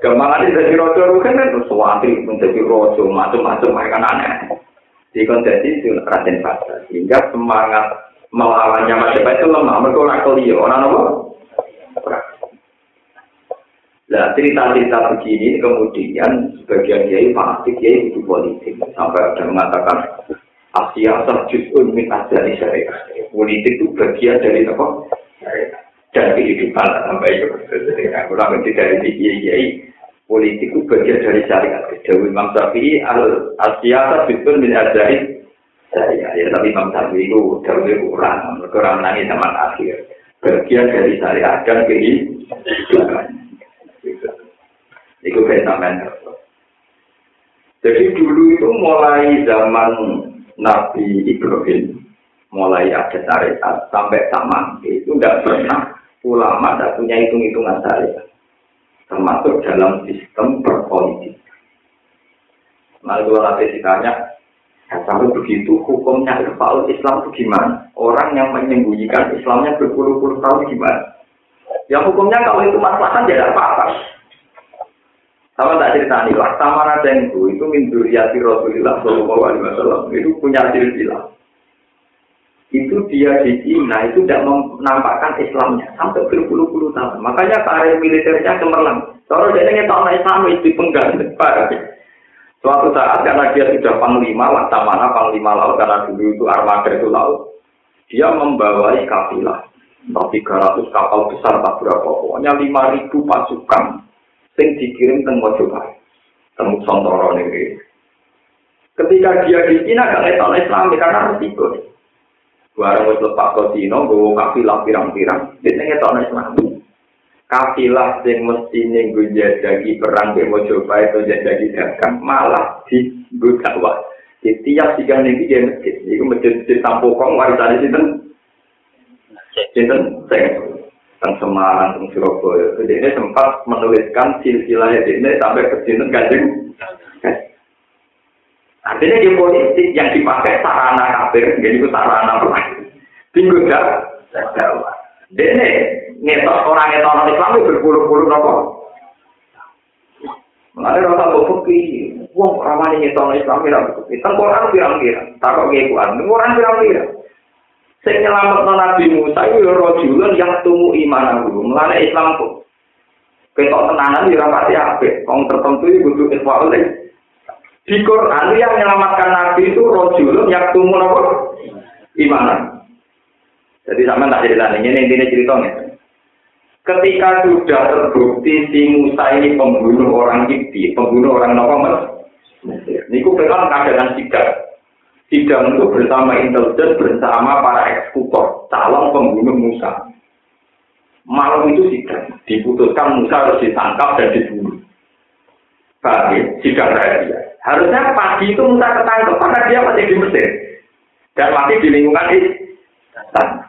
A: Gampangan jadi rojo kan kan sesuatu menjadi rojo macam-macam mereka aneh. Kondisi itu raden pada sehingga semangat melawannya Majapahit itu lemah. Mereka orang kelio, orang apa? Nah cerita-cerita begini kemudian sebagian kiai fanatik kiai itu politik sampai ada mengatakan Asia terjun min dari syariah. Politik itu bagian dari apa? Dan kehidupan sampai itu. Kurang lebih dari kiai kiai politik itu bagian dari syariat. Dewi Imam Syafi'i Asia terjun min dari syariah. Ya tapi Imam Syafi'i itu Dewi kurang, kurang nangis zaman akhir. Bagian dari syariat dan kehidupan. Itu sampean Jadi dulu itu mulai zaman Nabi Ibrahim, mulai ada syariat sampai sama itu tidak pernah ulama tidak punya hitung-hitungan syariat, termasuk dalam sistem berpolitik. Nah, kalau nanti ditanya, ya, kalau begitu hukumnya Irfaul Islam itu gimana? Orang yang menyembunyikan Islamnya berpuluh-puluh tahun gimana? Yang hukumnya kalau itu masalah tidak apa-apa. Sama tak cerita nih, sama Radengku itu min duriyati Rasulullah Shallallahu Alaihi Wasallam itu punya silsilah. Itu dia di Cina itu tidak menampakkan Islamnya sampai berpuluh-puluh tahun. Makanya karir militernya cemerlang. Kalau dia ingin tahu Islam itu pengganti Suatu saat karena dia sudah panglima, mana panglima laut karena dulu itu armada itu laut, dia membawai kafilah. Entah 300 kapal besar tak berapa, pokoknya 5000 pasukan sing dikirim teng Mojopahit, teng Nusantara negeri. Ketika dia di Cina gak ngetok Islam karena resiko. Barang wis lepas ke Cina, gue kafilah pirang-pirang, dia ngetok Islam. Kafilah sing mesti ning jadi perang di Mojopahit atau jadi dagang malah di dakwah. Di tiap tiga nih dia masjid, itu masjid di Tampokong warisan di sini. Sinten, saya teng Semarang, teng Surabaya. Jadi ini sempat menuliskan silsilah ini sampai ke sini gajeng. Artinya di politik yang dipakai sarana kafir, jadi itu sarana perang. Tinggal gak? Ini ngetok orang ngetok orang Islam itu berpuluh-puluh nopo. Mengenai rasa bukti, wong ramai ngetok Islam itu, tengkorak pirang-pirang, takut ngekuan, orang pirang-pirang. Sing nyelamat Nabi Musa itu ya rojulun yang tumu iman aku. Mulane Islam kok. Ketok tenanan ya rapati apik. Wong tertentu butuh iswa oleh. Di Quran yang menyelamatkan Nabi itu rojulun yang tumu apa? Imanan. Jadi sama tak cerita ini, ini intinya ceritanya. Ketika sudah terbukti si Musa ini pembunuh orang Kipti, pembunuh orang Mesir. Ini ku pekan keadaan sigar. Sidang itu bersama intelijen bersama para eksekutor calon pembunuh Musa. Malam itu sidang diputuskan Musa harus ditangkap dan dibunuh. Bagi sidang rahasia. Harusnya pagi itu Musa ketangkep karena dia masih di Mesir dan masih di lingkungan istana.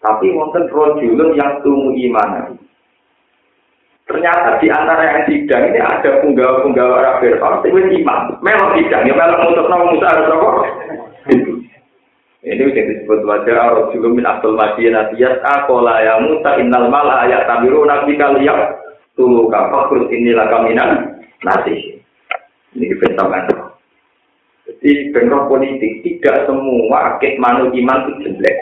A: Tapi wonten rojulun yang tunggu iman. Ternyata di antara yang sidang ini ada punggawa-punggawa Rabbir Fir'aun itu imam. Memang sidang, ya memang untuk nama Musa harus apa? Ini yang disebut wajah Arab juga min Abdul Masih Natiyas Akola ya Musa innal mala ayat tabiru nabi kaliyak tulu kafakur inilah kaminan nasi. Ini dibentukkan. Jadi bentuk politik tidak semua akid manu iman itu jelek.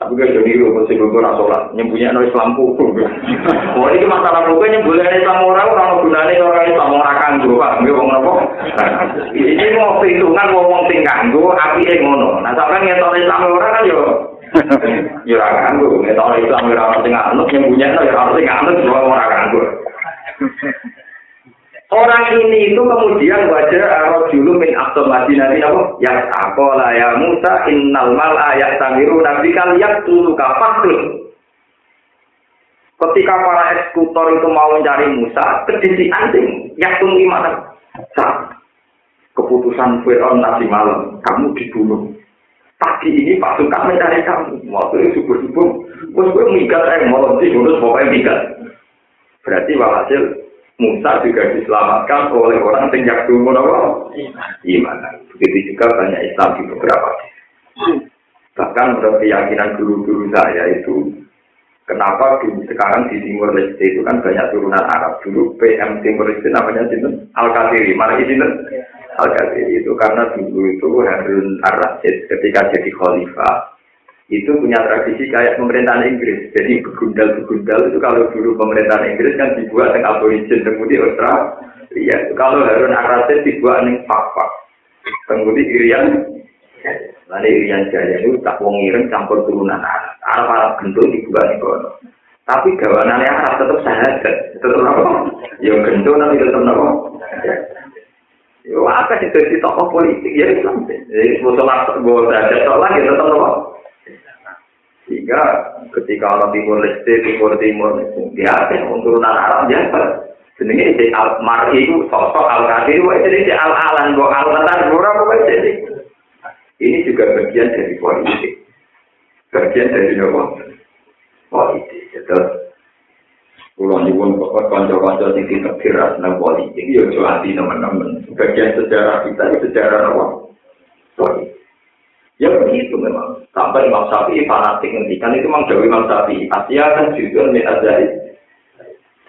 A: Tapi gak jadi lu mesti gue ora sholat, nyembunyi no Islam kuku. (laughs) Wah ini masalah kuku nyembunyi Islam orang orang gunanya orang Islam orang kanggo, pak. Gue ngomong apa? (laughs) Ini mau perhitungan ngomong sing kanggo, api yang ngono. Nah sampai ngetok Islam orang kan yo. (laughs) Yo ora kanggo, ngetok Islam orang sing anut nyembunyi no ya orang sing anut semua orang kanggo. Orang ini itu kemudian wajah rojulu min abdul madinah apa? Yang akola ya Musa innal mal ayat tamiru nabi kalian tulu kafatul. Ketika para eksekutor itu mau mencari Musa, kedisi anjing yang tunggu mana? Keputusan Fir'aun nanti malam, kamu dibunuh. Pagi ini pasukan mencari kamu. Waktu itu subuh-subuh, bos gue minggat, eh, mau dibunuh, pokoknya minggat. Berarti walhasil Musa juga diselamatkan oleh orang yang dulu apa? Iman. Begitu juga banyak Islam di beberapa Bahkan menurut keyakinan guru-guru saya itu, kenapa dulu sekarang di Timur Leste itu kan banyak turunan Arab. Dulu PM Timur Leste namanya Sinten Al-Qadiri. Mana ini Al-Qadiri itu karena dulu itu Harun Ar-Rasyid ketika jadi khalifah itu punya tradisi kayak pemerintahan Inggris. Jadi begundal-begundal itu kalau dulu pemerintahan Inggris kan dibuat dengan aborigin kemudian Australia. Iya, kalau Harun Ar-Rasyid dibuat dengan Fak-Fak. Kemudian Irian, Lalu Irian Jaya itu tak wong ireng campur turunan Arab. Arab Arab gendut dibuat di kono. Tapi gawanannya Arab tetap sahabat, tetap apa? Ya gendut nanti tetap apa? Yo apa sih jadi tokoh politik ya Islam. Jadi musuh gue derajat lagi tetap apa? Sehingga ketika orang timur leste, timur timur, biasa untuk turunan Arab biasa. Jenenge di al mar itu sosok al kadir, jadi di al alan, go al tenar, apa jadi. Ini juga bagian dari politik, bagian dari apa? Politik. Terus Pulau nyuwun pokok kanca-kanca sing ditekiras nang politik, ya aja anti teman-teman. Bagian sejarah kita, sejarah apa? Politik. Ya begitu memang. Sampai Imam Syafi'i fanatik ngendikan itu memang Dewi Imam Syafi'i. Asia kan juga min azari.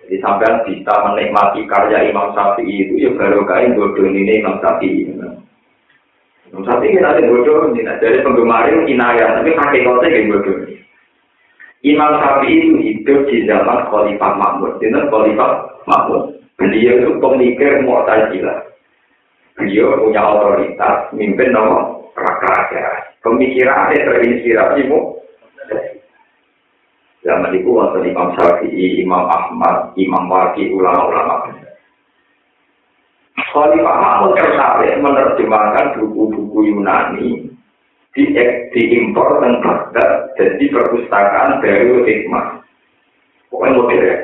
A: Jadi sampai bisa menikmati karya Imam Syafi'i itu ya baru kain bodoh ini Imam Syafi'i. Imam Syafi'i kita ada bodoh ini. Jadi penggemar itu inayah, tapi kaki kota yang bodoh. Imam Syafi'i itu hidup di zaman Khalifah Mahmud. Ini Khalifah Mahmud. Beliau itu pemikir Mu'tazilah. Beliau punya otoritas, mimpin nomor rakyat. Pemikirannya terinspirasi mu. Zaman itu waktu Imam Syafi'i, Imam Ahmad, Imam Waki, ulama-ulama. Khalifah Mahmud tertarik menerjemahkan buku-buku Yunani di diimpor dan Baghdad jadi perpustakaan dari hikmah. Pokoknya modern.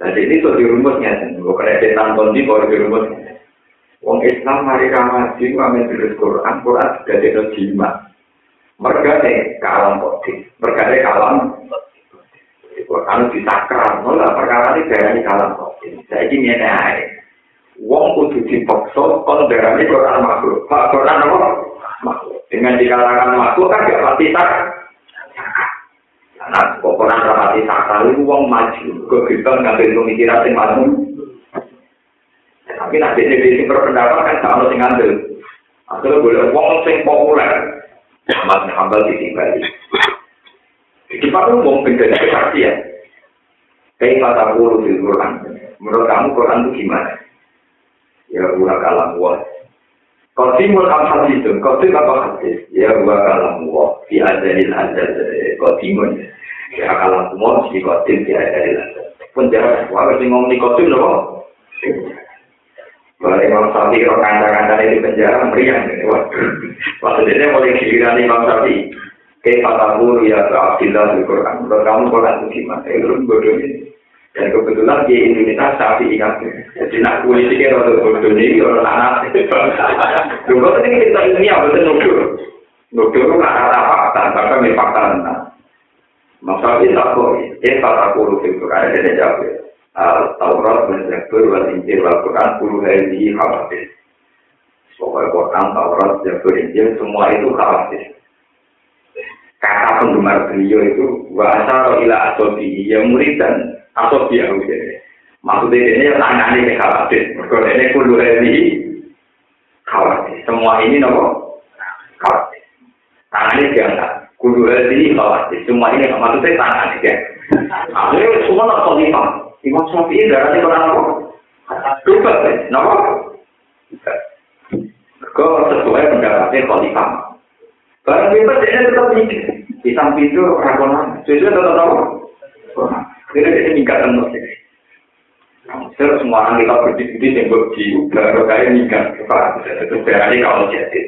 A: Jadi ini tuh dirumusnya, bukan ada tanton di bawah dirumusnya. Islam mari ramaji ngamen terus Quran, Quran juga ada jimat. Mereka nih kalam kodik, mereka nih kalam. Quran disakral, nolah perkara ini darah ini kalam kodik. Saya ini aja. Wong kudu kon darah ini Quran makhluk. Pak Quran apa? Makhluk. Dengan dikatakan makhluk kan gak pasti tak. Nah, kok Quran rapati sakral itu wong maju. Gue kita ngambil pemikiran yang maju. Tapi nanti ini sing berpendapat kan sama sing ngambil. Akhirnya boleh wong sing populer. Mas Hambal di Bali. Di Pak Umum beda ya. Kayak kata guru di Quran. Menurut kamu Quran itu gimana? Ya gua kalam gua. Qatimul am hadithun, qatim apa hadis? Ya gua kalam gua. Fi adalil adal qatimun. Ya kalam gua si qatim fi adalil adal. Penjara, wah sing ngomong di qatim loh. Kalau Imam Syafi'i kalau kanda-kanda di penjara meriang, maksudnya mulai giliran Imam. Kayak kata guru ya Abdillah di Quran. Kalau kamu Quran itu gimana? Itu bodoh ini. Dan kebetulan di Indonesia sapi ikan. Jadi nak politiknya rada bodoh ini orang anak. Dulu ini kita ini apa betul nudur. Nudur itu nggak ada fakta, bahkan ini fakta tentang. Masalah tak boleh. Eh tak perlu filter ada jawab. Taurat menjabur wal injil wal Quran puluh hari khawatir. Pokoknya Quran, Taurat, Jabur, Injil semua itu khawatir. Kata penggemar beliau itu bahasa ila asobi yang murid dan atau dia Maksudnya ini tangan ini khawatir. Mereka ini kudu ini khawatir. Semua ini nopo khawatir. Tangan ini diangkat. Kudu ini khawatir. Semua ini maksudnya tangan ini. Akhirnya semua nak khalifah. Imam Syafi'i darahnya orang nopo. Dubat, nopo. Mereka sesuai pendapatnya khalifah. Barang bebas dia tetap mikir. Di samping itu rakonan. Sesuai tetap nopo. Ini dia meningkatkan musik. Terus semua orang kita berdiskusi yang berji, baru kayak meningkat. Itu berarti kalau jadi.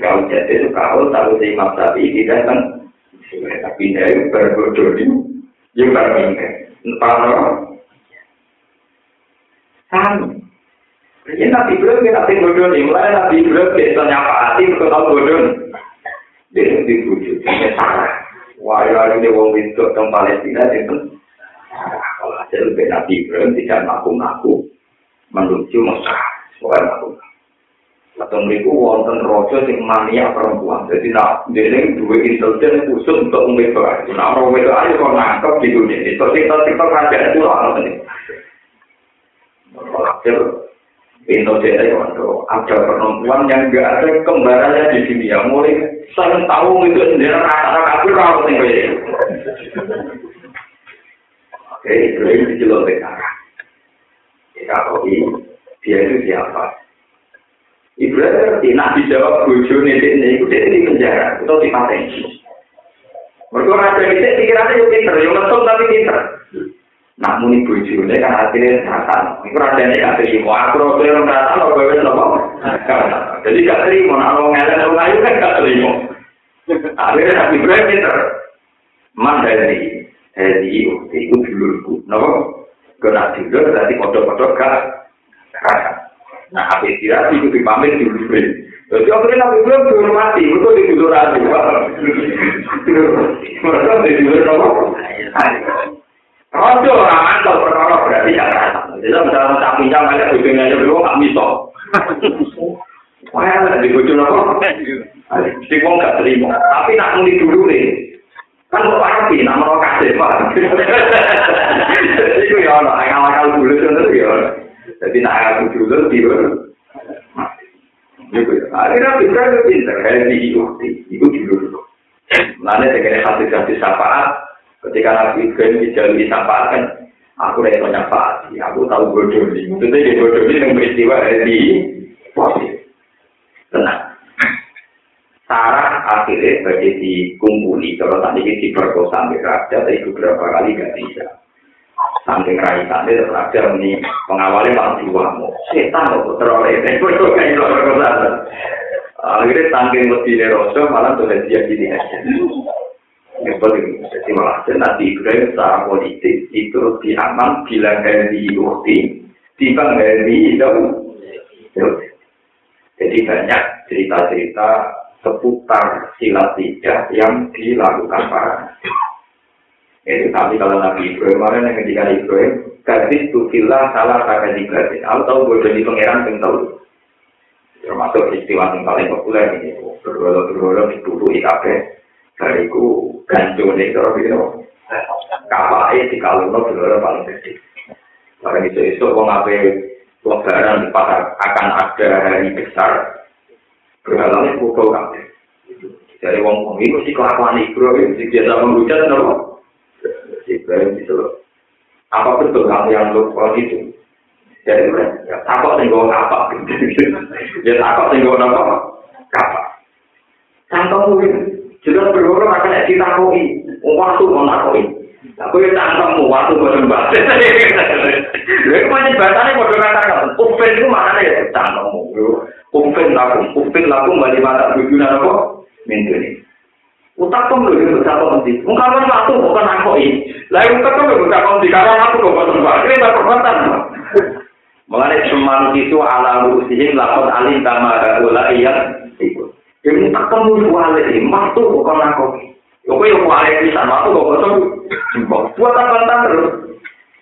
A: Kalau jadi itu kalau tahu si Imam Sapi tidak kan. Tapi dia itu berbodoh di. Yang baru meningkat. Entah Sama. Ini nabi belum kita nabi bodoh nih. Mulai nabi belum kita nyapa hati untuk tahu bodoh. Dia itu dibujuk. Dia salah. Wah, ini wong itu tentang Palestina itu kalau hasil lebih Nabi Ibrahim tidak ngaku-ngaku menuju Mekah, bukan ngaku. Atau mereka wonten rojo sing mania perempuan. Jadi nak dia dua intelijen khusus untuk membebas. Nah orang itu aja kok nangkep di dunia ini. Terus kita kita kerajaan itu lah ini. Hasil pintu dia itu ada perempuan yang gak ada kembarannya di sini ya. Mulai saya tahu itu sendiri rata-rata kafir kalau tinggal Oke, Ibrahim dicelok sekarang. Dikakoi, dia itu siapa? Ibrahim ngerti, nak dijawab bojo ini, itu dia di penjara, atau di patensi. Mereka raja itu pikirannya yang pinter, yang mesum tapi pinter. nak muni bojo nek kan akhire datang iku rasane gak terima. Kok aku ora terima datang kok kowe nopo jadi gak terima nak wong ngene wong ayu kan gak terima. Akhire tapi premier mandiri hadi ukti iku dulurku. Nopo kena dulur dadi padha-padha gak. Nah, api tidak sih, kita pamit di grup ini. Jadi, aku kena grup grup mati, itu di grup rasi. Mereka di grup rasi. Rondo ora mantul perkara berarti ya rata. Jadi misalnya tak pinjam aja bikin aja dulu gak miso. (laughs) Wah, ada di bocor apa? Si Wong gak terima. Tapi nak mulai dulu nih. Kan kok pasti nak lo kasih pak. (laughs) Iku ya, no, akal akal dulu kan tuh ya. Jadi nak akal dulu tuh di mana? Iku ya. Akhirnya pinter, pinter. Hei, di ibu, ibu dulu. Nanti saya kira hati-hati siapa? Ketika Nabi Ibrahim dijalui syafaat kan, aku itu nyafaat, aku tahu bodoh ini. Maksudnya di bodoh ini yang peristiwa di posisi. Tenang. Sarah akhirnya bagi dikumpuli, kalau tadi ini diperkosa sampai raja, tapi beberapa kali gak bisa. Saking raisannya, terus raja ini pengawalnya malah diwamu. Setan kok teroleh, ini (laughs) kok kayak perkosa. Akhirnya saking lebih neroso, malah tuh dia gini aja. Yang paling jadi malah nanti Ibrahim secara politik itu lebih aman bila dari bukti, timbang dari itu. Jadi banyak cerita-cerita seputar silat tiga yang dilakukan para itu tapi kalau Nabi Ibrahim kemarin yang ketika Ibrahim gadis tu villa salah kata di gadis. Atau gue jadi pangeran yang tahu. Termasuk istilah yang paling populer ini. Berdoa di IKP bariku gancone karo pira kapake dikalono dolore paling gede bareng iso iso wong ape lebaran di pasar akan ada hari besar. Berhalangnya kudo kabe dari wong wong itu sih kelakuan ibro yang sih biasa menghujat nopo ibro yang bisa lo apa betul kamu yang lo itu? Jadi ya takut tinggal apa? Ya takut tinggal apa? Kapa contoh tuh jeneng berhoro maka nek ditakoki. Oh, waktu mau takoki aku yo tak ketemu oh, waktu kok sembah. (laughs) Lha kok nek batane padha katakan kupen ku makane ya tak ketemu kupen aku kupen aku bali mata bujuna apa? Mentune utak pun lho yo tak ketemu muka kan waktu kok takoki lha utak pun lho tak ketemu aku kok sembah. Kene tak perbuatan. Mengenai cuman itu ala rusihin lakon alih tamah gula iya ikut. Jadi ketemu kuali ini, waktu kok kena kopi. Kopi yang kuali ini sama aku kok kosong. Jumbo, buat apa terus?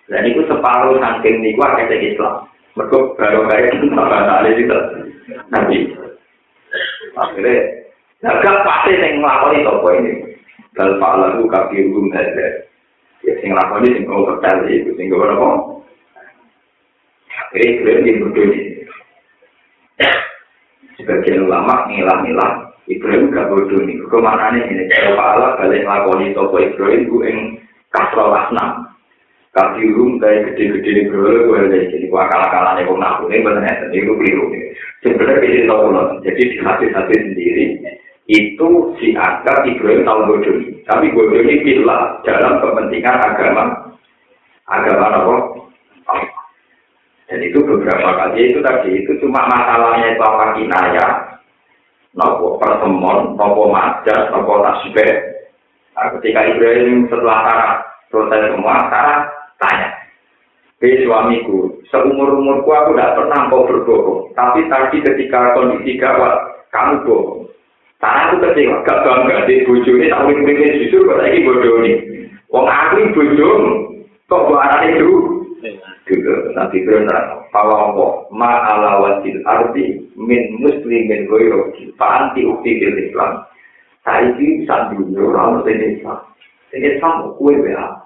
A: Dan itu separuh saking ini, gua kaya Islam. Mereka baru kaya itu sama kali juga. Nanti. Akhirnya, gak pasti yang ngelakoni toko ini. Dan Pak Lalu kaki hukum saja. Ya, yang ngelakoni sih, kalau kecil sing sehingga berapa? Akhirnya, kira-kira ini Sebagian ulama ngilah-ngilah Ibrahim gak bodoh nih. Ke mana nih ini? Kalau Pak balik ngelakoni toko Ibrahim gue yang kasro lasnam. Kabirum kayak gede-gede nih bro, gue lagi jadi gua kalah-kalah nih kok ngaku nih bener ini gue keliru nih. Sebenarnya ini tahu Jadi di hati-hati sendiri itu dianggap Ibrahim tahu bodoh ini. Tapi bodoh ini bila dalam kepentingan agama agama apa? Dan itu beberapa kali itu tadi itu cuma masalahnya itu apa kinaya, nopo pertemuan, nopo majas, nopo tasbih. Nah, ketika Ibrahim setelah Sarah selesai semua, Sarah tanya, Hei suamiku, seumur umurku aku tidak pernah kau berbohong. Tapi tadi ketika kondisi gawat, kamu bohong. Karena aku kecewa, gak bangga di bojo ini, urip urip jujur, kok lagi bodoh ini. Wong aku ini bodoh, kok buat anak itu? dulu nanti dulu nanti bahwa Allah ma'alawatil arti min muslimin goyrogi fa'anti ukti bil islam saya ini bisa dunia orang yang islam ini sama kue ya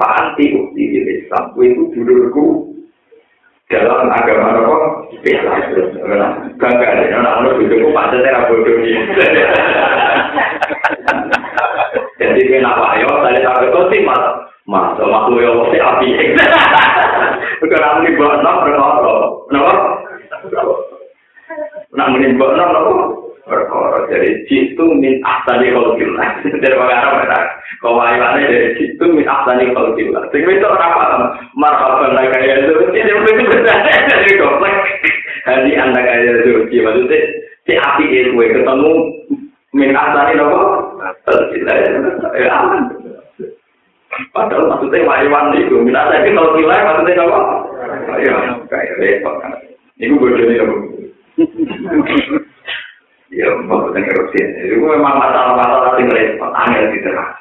A: fa'anti ukti bil islam kue itu dulurku dalam agama apa bisa bangga ada yang anak itu kok pada tera bodoh ini jadi kenapa ya tadi sampai kau sih malah masa waktu ya waktu api Sekarang ini buat enam, berkoro. Kenapa? Nah, ini buat enam, kenapa? Perkara Jadi, jitu min ahtani kholkillah. (laughs) Jadi, Pak Karam, kita kawaiwannya dari jitu min ahtani kholkillah. Sekarang itu orang apa? Marhaban lah, kaya itu. Ini yang penting berdata, (laughs) jadi komplek. Hati anda kaya itu. Maksudnya, si api itu, ketemu min ahtani, kenapa? Kholkillah, ya aman. Padahal maksudnya wayawan itu. Min afdani kalau kita maksudnya apa? Ya, kayak repot kan. Ini bodoh nih kamu. Ya, maksudnya kerupsi. Itu memang masalah-masalah yang repot. Angel diterang.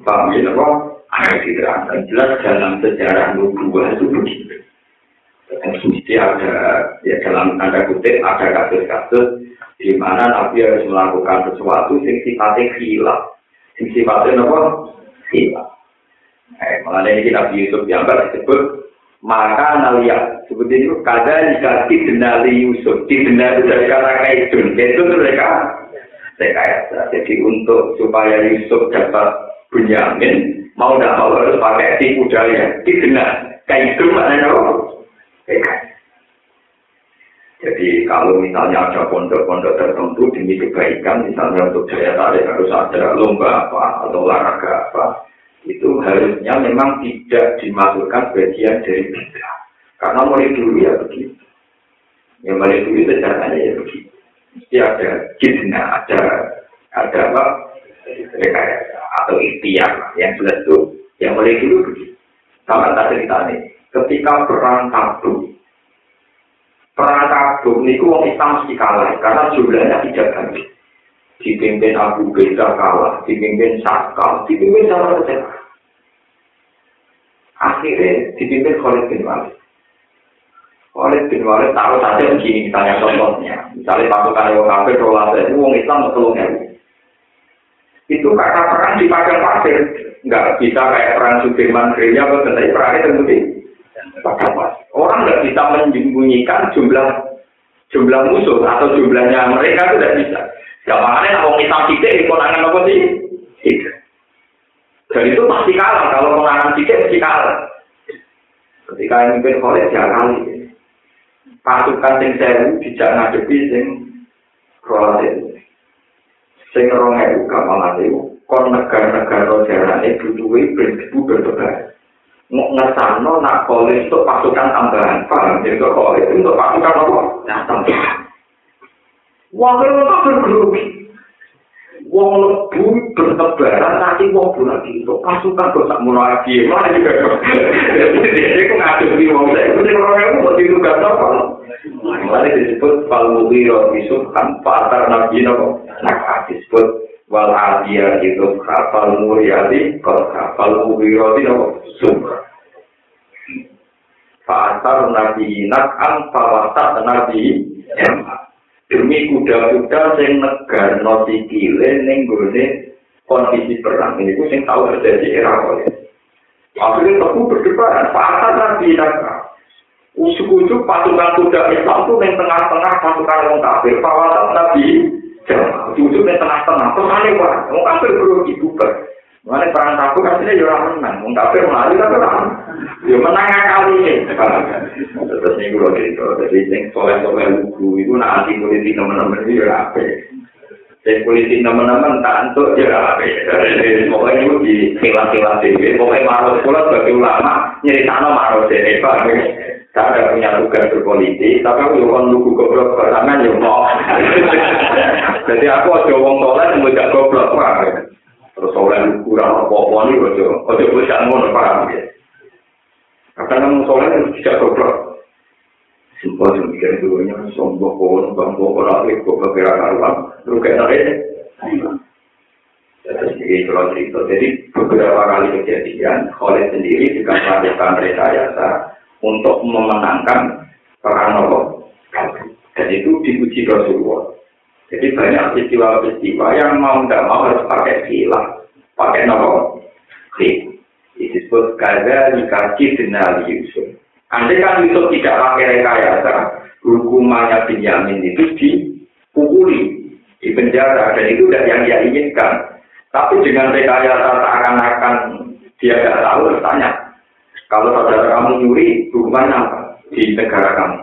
A: Paham ya, apa? Ayo diterangkan jelas dalam sejarah nubuah itu begitu. Mesti ada, ya dalam tanda kutip, ada kasus-kasus di mana Nabi harus melakukan sesuatu yang sifatnya hilang. Yang sifatnya apa? Hilang. Eh, malah ini Nabi Yusuf yang disebut maka nalia seperti itu kada jika didenali Yusuf didenali dari kata kaidun itu mereka rekayasa jadi untuk supaya Yusuf dapat Bunyamin mau tidak mau harus pakai tipu daya, dikenal. Kayak itu maknanya apa? Jadi kalau misalnya ada pondok-pondok tertentu demi kebaikan, misalnya untuk daya tarik harus ada lomba apa atau olahraga apa, itu harusnya memang tidak dimasukkan bagian dari kita. Karena mulai dulu ya begitu. Ya mulai dulu sejarahnya ya begitu. Mesti ada jidna, ada ada apa? Rekayasa atau ikhtiar yang jelas itu yang mulai dulu begitu. Sama tak cerita nih, ketika perang kabung, perang kabung ini uang Islam mesti kalah karena jumlahnya tidak banyak. Dipimpin Abu Beda kalah, dipimpin Sakal, dipimpin sama saja. Akhirnya dipimpin Khalid bin Walid. Khalid bin Walid taruh saja begini misalnya contohnya. Misalnya pasukan yang kafir, kalau itu uang Islam tolong itu karena perang di padang pasir nggak bisa kayak perang Sudirman Gereja tetapi perangnya terbukti orang nggak bisa menyembunyikan jumlah jumlah musuh atau jumlahnya mereka itu tidak bisa. Gampangnya kalau kita tidak di konangan apa sih? Dan itu pasti kalah. Kalau konangan tidak pasti kalah. Ketika yang mimpin Khalid ya kali pasukan sing sewu tidak ngadepi sing Khalid. Sing rong kamalan itu kon negara-negara jarane butuhi prinsip mau ngesano nak kolej untuk pasukan tambahan paham ya untuk kolej untuk pasukan apa? nah tambahan wakil untuk bergerugi Wong lebu bertebaran nanti wong bulan itu pasukan kok tak mulai lagi lagi. Jadi aku ngadu di wong saya, itu orang yang mau itu gak apa. Mulai disebut falmubiro bisuk kan patar nabi nopo. Nah disebut wal adia itu kapal muryadi kapal mubiro di nopo sumber. Fa'atar nabi nak am fawasat nabi demi kuda-kuda sing negar no sikile ning kondisi perang. Ini sing tahu terjadi era kaya akhirnya aku berdebat pasal nabi naga usuk-usuk pasukan kuda Islam itu yang tengah-tengah pasukan orang kafir. Pawatan nabi jangan usuk yang tengah-tengah terus aneh wah orang kafir belum dibuka Mana perang takut aslinya ya orang menang, orang kafir melaju tapi orang ya menang kali ini. Terus ini gue cerita, jadi yang soleh-soleh lugu itu nanti politik teman-teman itu ya apa? Saya politik teman-teman tak untuk ya apa? Pokoknya itu di kilat-kilat ini, pokoknya marah sekolah sebagai ulama nyerita no marah deh, pak. Tak ada punya tugas berpolitik, tapi aku juga lugu goblok pertama ya mau. (laughs) Jadi aku aja wong soleh yang mau goblok, pak. terus soleh kurang apa-apa ini ojo ojo bisa ngono paham ya kadang soleh itu tidak goblok. Simpel sih mikir dulunya sombong pohon bangko orang itu kok kira karuan lu kayak nare jadi kalau cerita. Jadi beberapa kali kejadian oleh sendiri juga melakukan rekayasa untuk memenangkan perang nopo dan itu dipuji Rasulullah Jadi banyak peristiwa-peristiwa yang mau tidak mau harus pakai silah, pakai nomor klik. Disebut kaza dikaji denali Yusuf. Andai kan Yusuf tidak pakai rekayasa, hukumannya Benyamin itu dipukuli, di penjara, dan itu tidak yang dia inginkan. Tapi dengan rekayasa seakan-akan dia tidak tahu, tanya, kalau saudara kamu nyuri, hukumannya apa di negara kamu?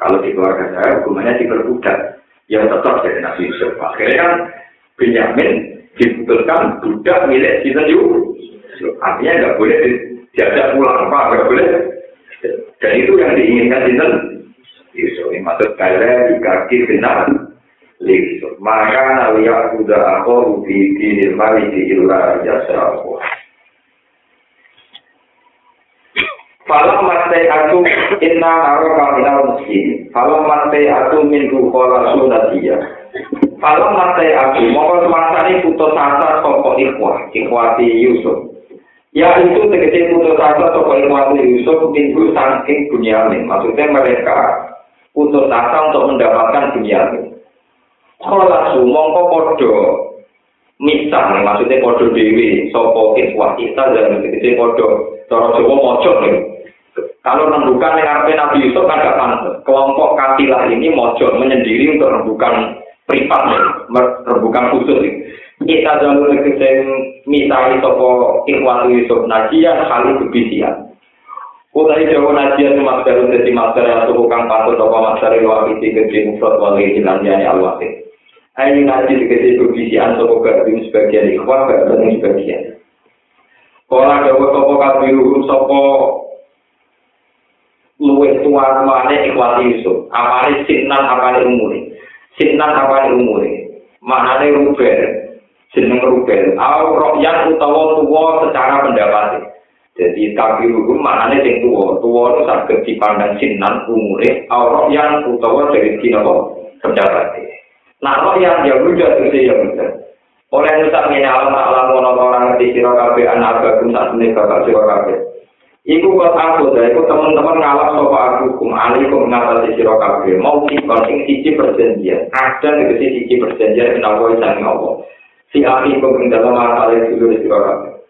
A: Kalau di keluarga saya, hukumannya diperbudak. yang tetap jadi Nabi Yusuf. Akhirnya kan Benyamin diputuskan budak milik Sinten Yusuf. Artinya nggak boleh diajak pulang apa, nggak boleh. Dan itu yang diinginkan Sinten Yusuf. Ini maksud kaya di kaki benar. Yusuf. Maka nawiya sudah aku di dinil mali di ilah jasa aku. Falam mate aku inna araka minal muslim. Falam mate aku minggu kola sunatia. Falam mate aku mongko semangsane putus asa saka ikhwah, ikhwati Yusuf. Ya itu tegese putus asa saka ikhwati Yusuf minggu saking Bunyamin. Maksudnya mereka putus asa untuk mendapatkan Bunyamin. Kola su mongko podo misah maksudnya podo dewi sapa ikhwah kita dan tegese podo cara Jawa mojok nih. Kalau rembukan yang artinya Nabi Yusuf kan gak pantas. Kelompok katilah ini mojo menyendiri untuk rembukan privat, rembukan khusus. Kita jangan negeri misalnya sopo ikhwatu Yusuf Najian kali kebisian. Utai Jawa Najian masker jadi masker yang suku kang patut sopo masker yang wabiti gede mufrad wali hilanjani al-wasik. Ini naji dikasih kebisian sopo gabung sebagian ikhwat, gabung sebagian. Kalau ada sopo kabiru sopo luwih tua tuane ikhwati Yusuf. Apane sinan apane umure. Sinan apane umure. Maknane rubel. Jeneng rubel. Au royan utawa tuwa secara pendapat. Jadi tapi hukum maknane sing tuwa. Tuwa itu saged dipandang sinan umure. Au royan utawa dari dina pendapat. Nah, royan ya udah itu ya udah. Oleh nusak ini alam alam orang di sira kabeh anak bagum sak meneh bakal sira kabeh. Iku buat aku, iku teman-teman ngalap sopa aku kum alikum ngatasi siro kabeh. Mau kikon ing sisi perjanjian. Ada negesi sisi perjanjian menawa isani Allah. Si alikum ing dalam masalah dulu di siro kabeh.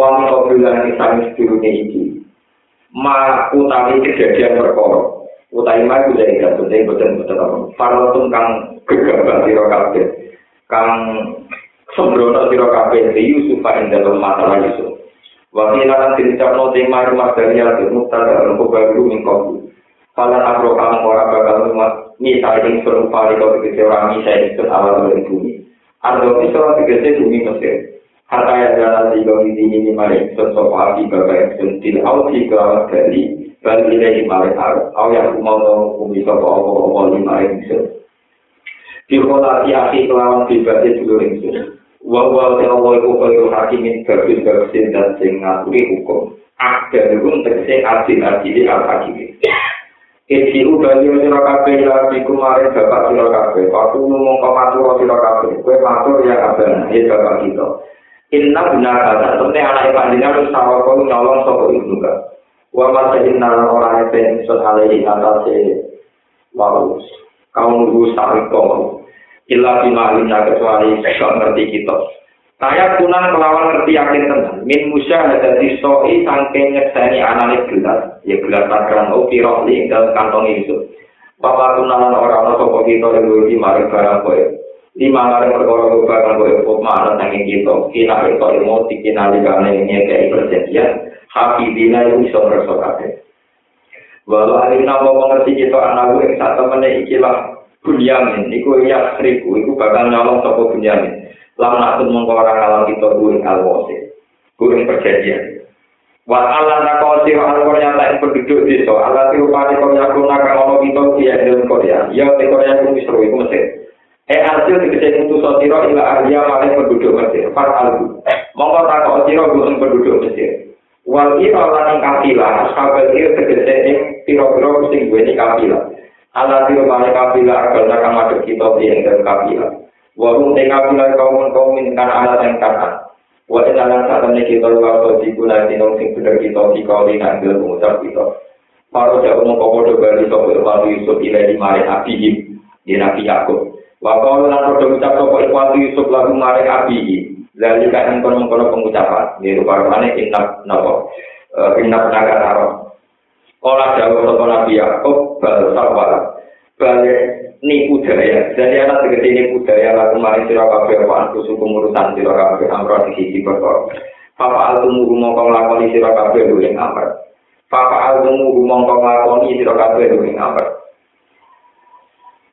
A: Wang kau bilang isani sedulunya iki. Ma utawi kejadian perkara. Utawi ma itu dari gak penting betul-betul apa. Farotum kang gegabah siro kabeh. Kang sembrono siro kabeh. Yusuf ing dalam masalah Yusuf. Wakil akan diucap nanti maru mas dari yang dimutar dan nunggu baru mingkong. Kalau tak berapa orang bakal rumah, ini tadi yang serupa di kau dikisi orang ini saya ikut awal dari bumi. Ada yang bisa orang dikisi bumi mesir. Harta yang jalan di kau ini ini maling sesuatu hati bapak yang sentil. Aku sih kelawat dari bagi dari maling harus. Aku yang mau tahu bumi sopa apa-apa ini maling bisa. Di kota si asli kelawat dibatik dulu. Wa wa wa iku kaya hakimin bagus bagusin dan sing ngaturi hukum ada hukum tegese adil adil al hakim Isi ubali sira kabeh ya biku mare bapak sira kabeh. Aku ngomong kok matur sira kabeh. Kowe matur ya kabeh ya bapak kita. Inna benar kata temne anak panjenengan wis tawa kok nyolong sapa ibu ka. Wa ma inna ora ete ingsun alai atase waus. Kaum nunggu sariko. Illa bima kecuali sekon ngerti kita. Saya kunan kelawan ngerti yakin tenan. Min musya ada di soi sangking nyekseni anane gelas. Ya gelas takran o piroli dalam kantong itu. Bapak kunalan orang-orang sopo kita yang di mari barang kowe. Lima mari perkara barang kowe pop mana sangking kita. Kina itu ilmu dikina likane nyekei perjanjian. Hafidina itu bisa meresokake. Walau alina mau mengerti kita anak gue saat temennya ikilah bunyamin. Iku ya seribu. Iku bakal nyolong sopo bunyamin. lam nakut mengko ora kalah kita kuwi alwase kuwi perjanjian. Wa ala nakosi wa ala nyata penduduk desa. Ala tirupane kok nyakun nakal ono kita dia dalam Korea. Ya te Korea ku Misro iku Mesir. Eh hasil dikece itu sotiro ila ahliya mare penduduk Mesir. Fat albu. Mongko takok sira gurung penduduk Mesir. Wal ira lan kafilah. Ashabul ir tegese ing pira-pira sing duweni kafilah ala tirupane kafilah agal nakal madhep kita ing dalam kafilah Wahum bila kaum kaum kan alat yang kata. Wa inalan saat ini kita luar atau diguna tinong sing bener kita di kau ini ambil pengucap kita. Paru jauh mau kau bodoh bali sopo ilmu Yusuf ilai di mare abihim di Nabi Yakub. Wa kau lan bodoh ucap sopo ilmu Yusuf lagu mare abihim. Lalu kan kono kono pengucapan. Di rupa rupanya inap nopo. Inap naga taro. Olah jauh sopo Nabi Yakub bal sarwala. Balik nipu daya. Jadi anak tegesi nipu daya lalu mari sira kabeh apa aku suku urusan sira kabeh amro di sisi perkara. Papa altumu rumangka nglakoni sira kabeh lho ing amr. Papa altumu rumangka nglakoni sira kabeh lho ing amr.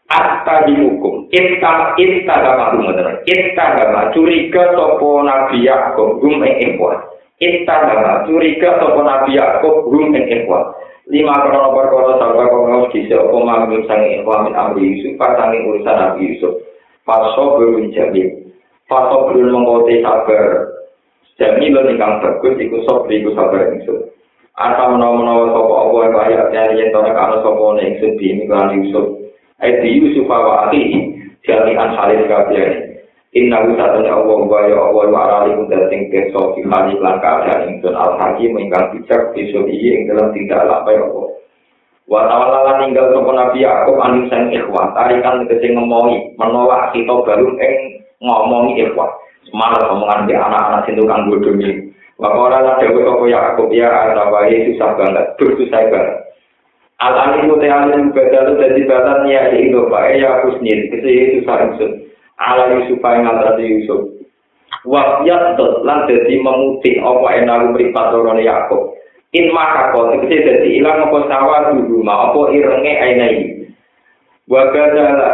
A: Asta dihukum, ita ita gama rumah ita gama curiga sopo nabi Yakub gum ing ikhwan, ita gama curiga sopo nabi Yakub gum ing ikhwan. Lima krono perkara sarwa kongos kisi opo mamil sangi ikhwamin amri Yusuf pasangi urusan Nabi Yusuf. Paso berun jami. Paso berun mengkote sabar. Jami lo nikang bagus iku sok iku sabar Yusuf. Asa menawa-menawa sopo opo yang kaya nyari yang tona kano sopo ne Yusuf di miklan Yusuf. Aiti Yusuf awa ati jami an salis kabiani Inna usa tanya Allah wa ya Allah wa arali kunda sing keso fi hali lan keadaan ingsun al hakim ingkang bijak bisul iya ing dalam tidak lapai Allah. Wa tawala ninggal sapa Nabi Yakub aning sang ikhwah tarikan tegese ngemongi menolak kita baru ing ngomongi ikhwah. Semangat omongan di anak-anak sing tukang bodohnya. Wa ora la ya asawahi susah banget, susah banget. Alani ku te alim badal dadi badan ya itu Pak ya husnil kese susah ingsun. ala Yusuf yang ngatasi Yusuf wafiat tuh lan jadi memutih apa enaru meripat orang Yakob in maka kau tipsi jadi ilang apa sawah di rumah apa irenge ainai wakadala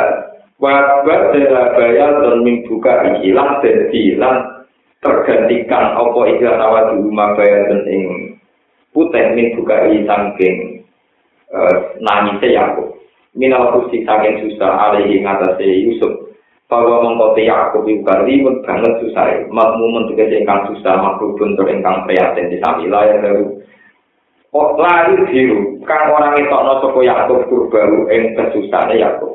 A: wakbat dela bayal dan mimbuka ikilah dan ilang tergantikan apa ikilah sawah di rumah bayal dan ing putih mimbuka ini sangking uh, eh, nangisnya Yakob minal kursi saking susah alih ngatasi Yusuf. Bahwa mengkoti aku juga ribet banget susah makmu mentugas ingkang susah makhluk bentuk ingkang prihatin di samila yang baru. Oh lari biru kan orang itu no soko yakub baru ing kesusahannya yakub.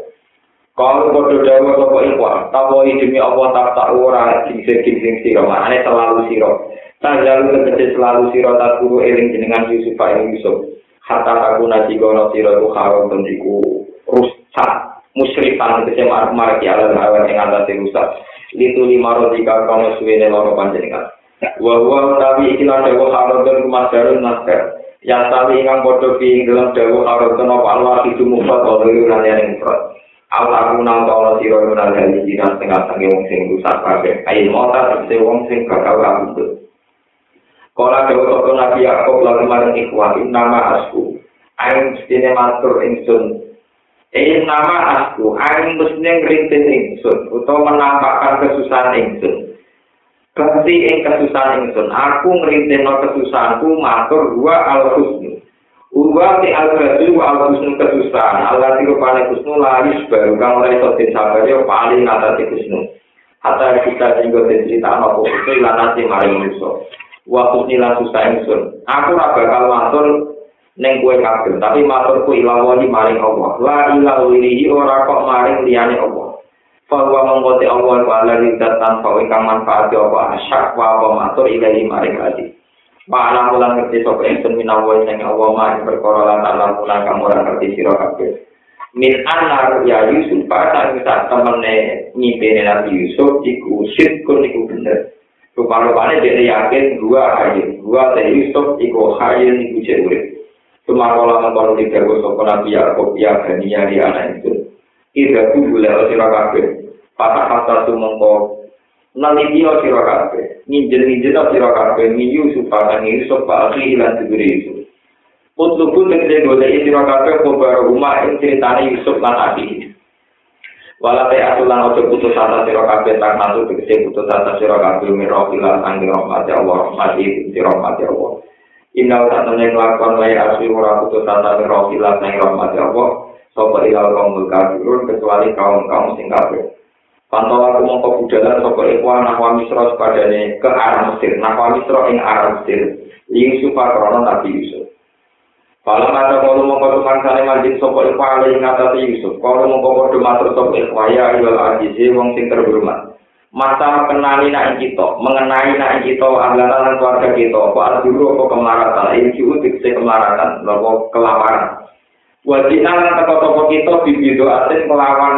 A: Kalau bodoh dawa soko ikhwan tahu demi allah tak tak ora gingsir gingsir siro makanya selalu siro tak jalu tegesi selalu siro tak guru eling jenengan yusuf ing yusuf. Hatta aku nasi gono siro itu harum tendiku tegese marek marek ya lan awan ing atase rusak litu lima rodika kono suwene loro panjenengan wa wa tapi iki lan dewa harodon kumadarun naskar yang tali ingkang padha ing dalam dewa harodon apa Allah itu mufat oleh lan yang Al aku nang tono sira menawa dadi dina setengah sange wong sing rusak kabeh. Ayo mota tegese wong sing bakal kabeh. Kala dewa toko nabi Yakub lan marang ikhwan nama asku. Ayo mestine matur ingsun Eh nama aku, aing mesti ngrintis ingsun, utawa menampakkan kesusahan ingsun. Berarti ing kesusahan ingsun, aku ngrintisno kesusahanku matur dua al husnu. Uwa ti al husnu al husnu kesusahan, Allah ti rupane husnu laris baru kang ora iso disabar yo paling ngatasi husnu. Hatta kita sehingga cerita apa itu ilana si maring manusia. Waktu nila susah ingsun. Aku ora bakal matur neng kue kabel, tapi maturku ilawani maring Allah. La ilah wilihi ora kok maring liyane Allah. Bahwa mengkote Allah wa ala lidat tanpa ingkang manfaat apa asyak wa apa matur ilahi maring hati. Wa ala mulang ngerti sopa ingsun minawa sing Allah maring perkara lan alam mulang kamu ora ngerti sira kabeh. min anar ya Yusuf pada kita temennya nyimpin Nabi Yusuf iku sirkun iku bener rupa-rupanya dia yakin gua hayin gua teh Yusuf iku hayin iku jauh Sumarola mengkono tiga gue sopo nabi ya, ya, dan iya di anak itu. Tiga gue gula lo siro kafe, patah kasta tuh mengko. Nanti dia siro kafe, ninjel ninjel lo siro kafe, minyu supa kan ini asli hilang tidur itu. Untuk pun yang saya gue dari rumah yang ceritanya Yusuf nan tadi. Walau teh aku lan ojo putus asa siro kafe, tak nanti putus asa siro kafe, mirok hilang tanggung Allah, rahmat itu Allah. inna satane nglakon wae asli ora butuh tata roki lan nang rahmat apa sapa ila kaum kafirun kecuali kaum kaum sing kafir. Pantau aku mau ke budalan sapa iku ana wa misra sepadane ke arah mesir. Nah misra ing arah mesir. Ing supa nabi yusuf. Kalau ada kalau mau kau tukang saling majid sopo ikhwa ala ingat Yusuf. Kalau mau kau kodoh matur sopo ikhwa ya ayol adisi wong sing terhormat. Masa kenali nak kita, mengenai nak kita, anggaran keluarga kita, apa dulu apa kemaratan, ini ciutik se kemaratan, apa kelaparan. Wajibnya lan toko-toko kita bibido asin melawan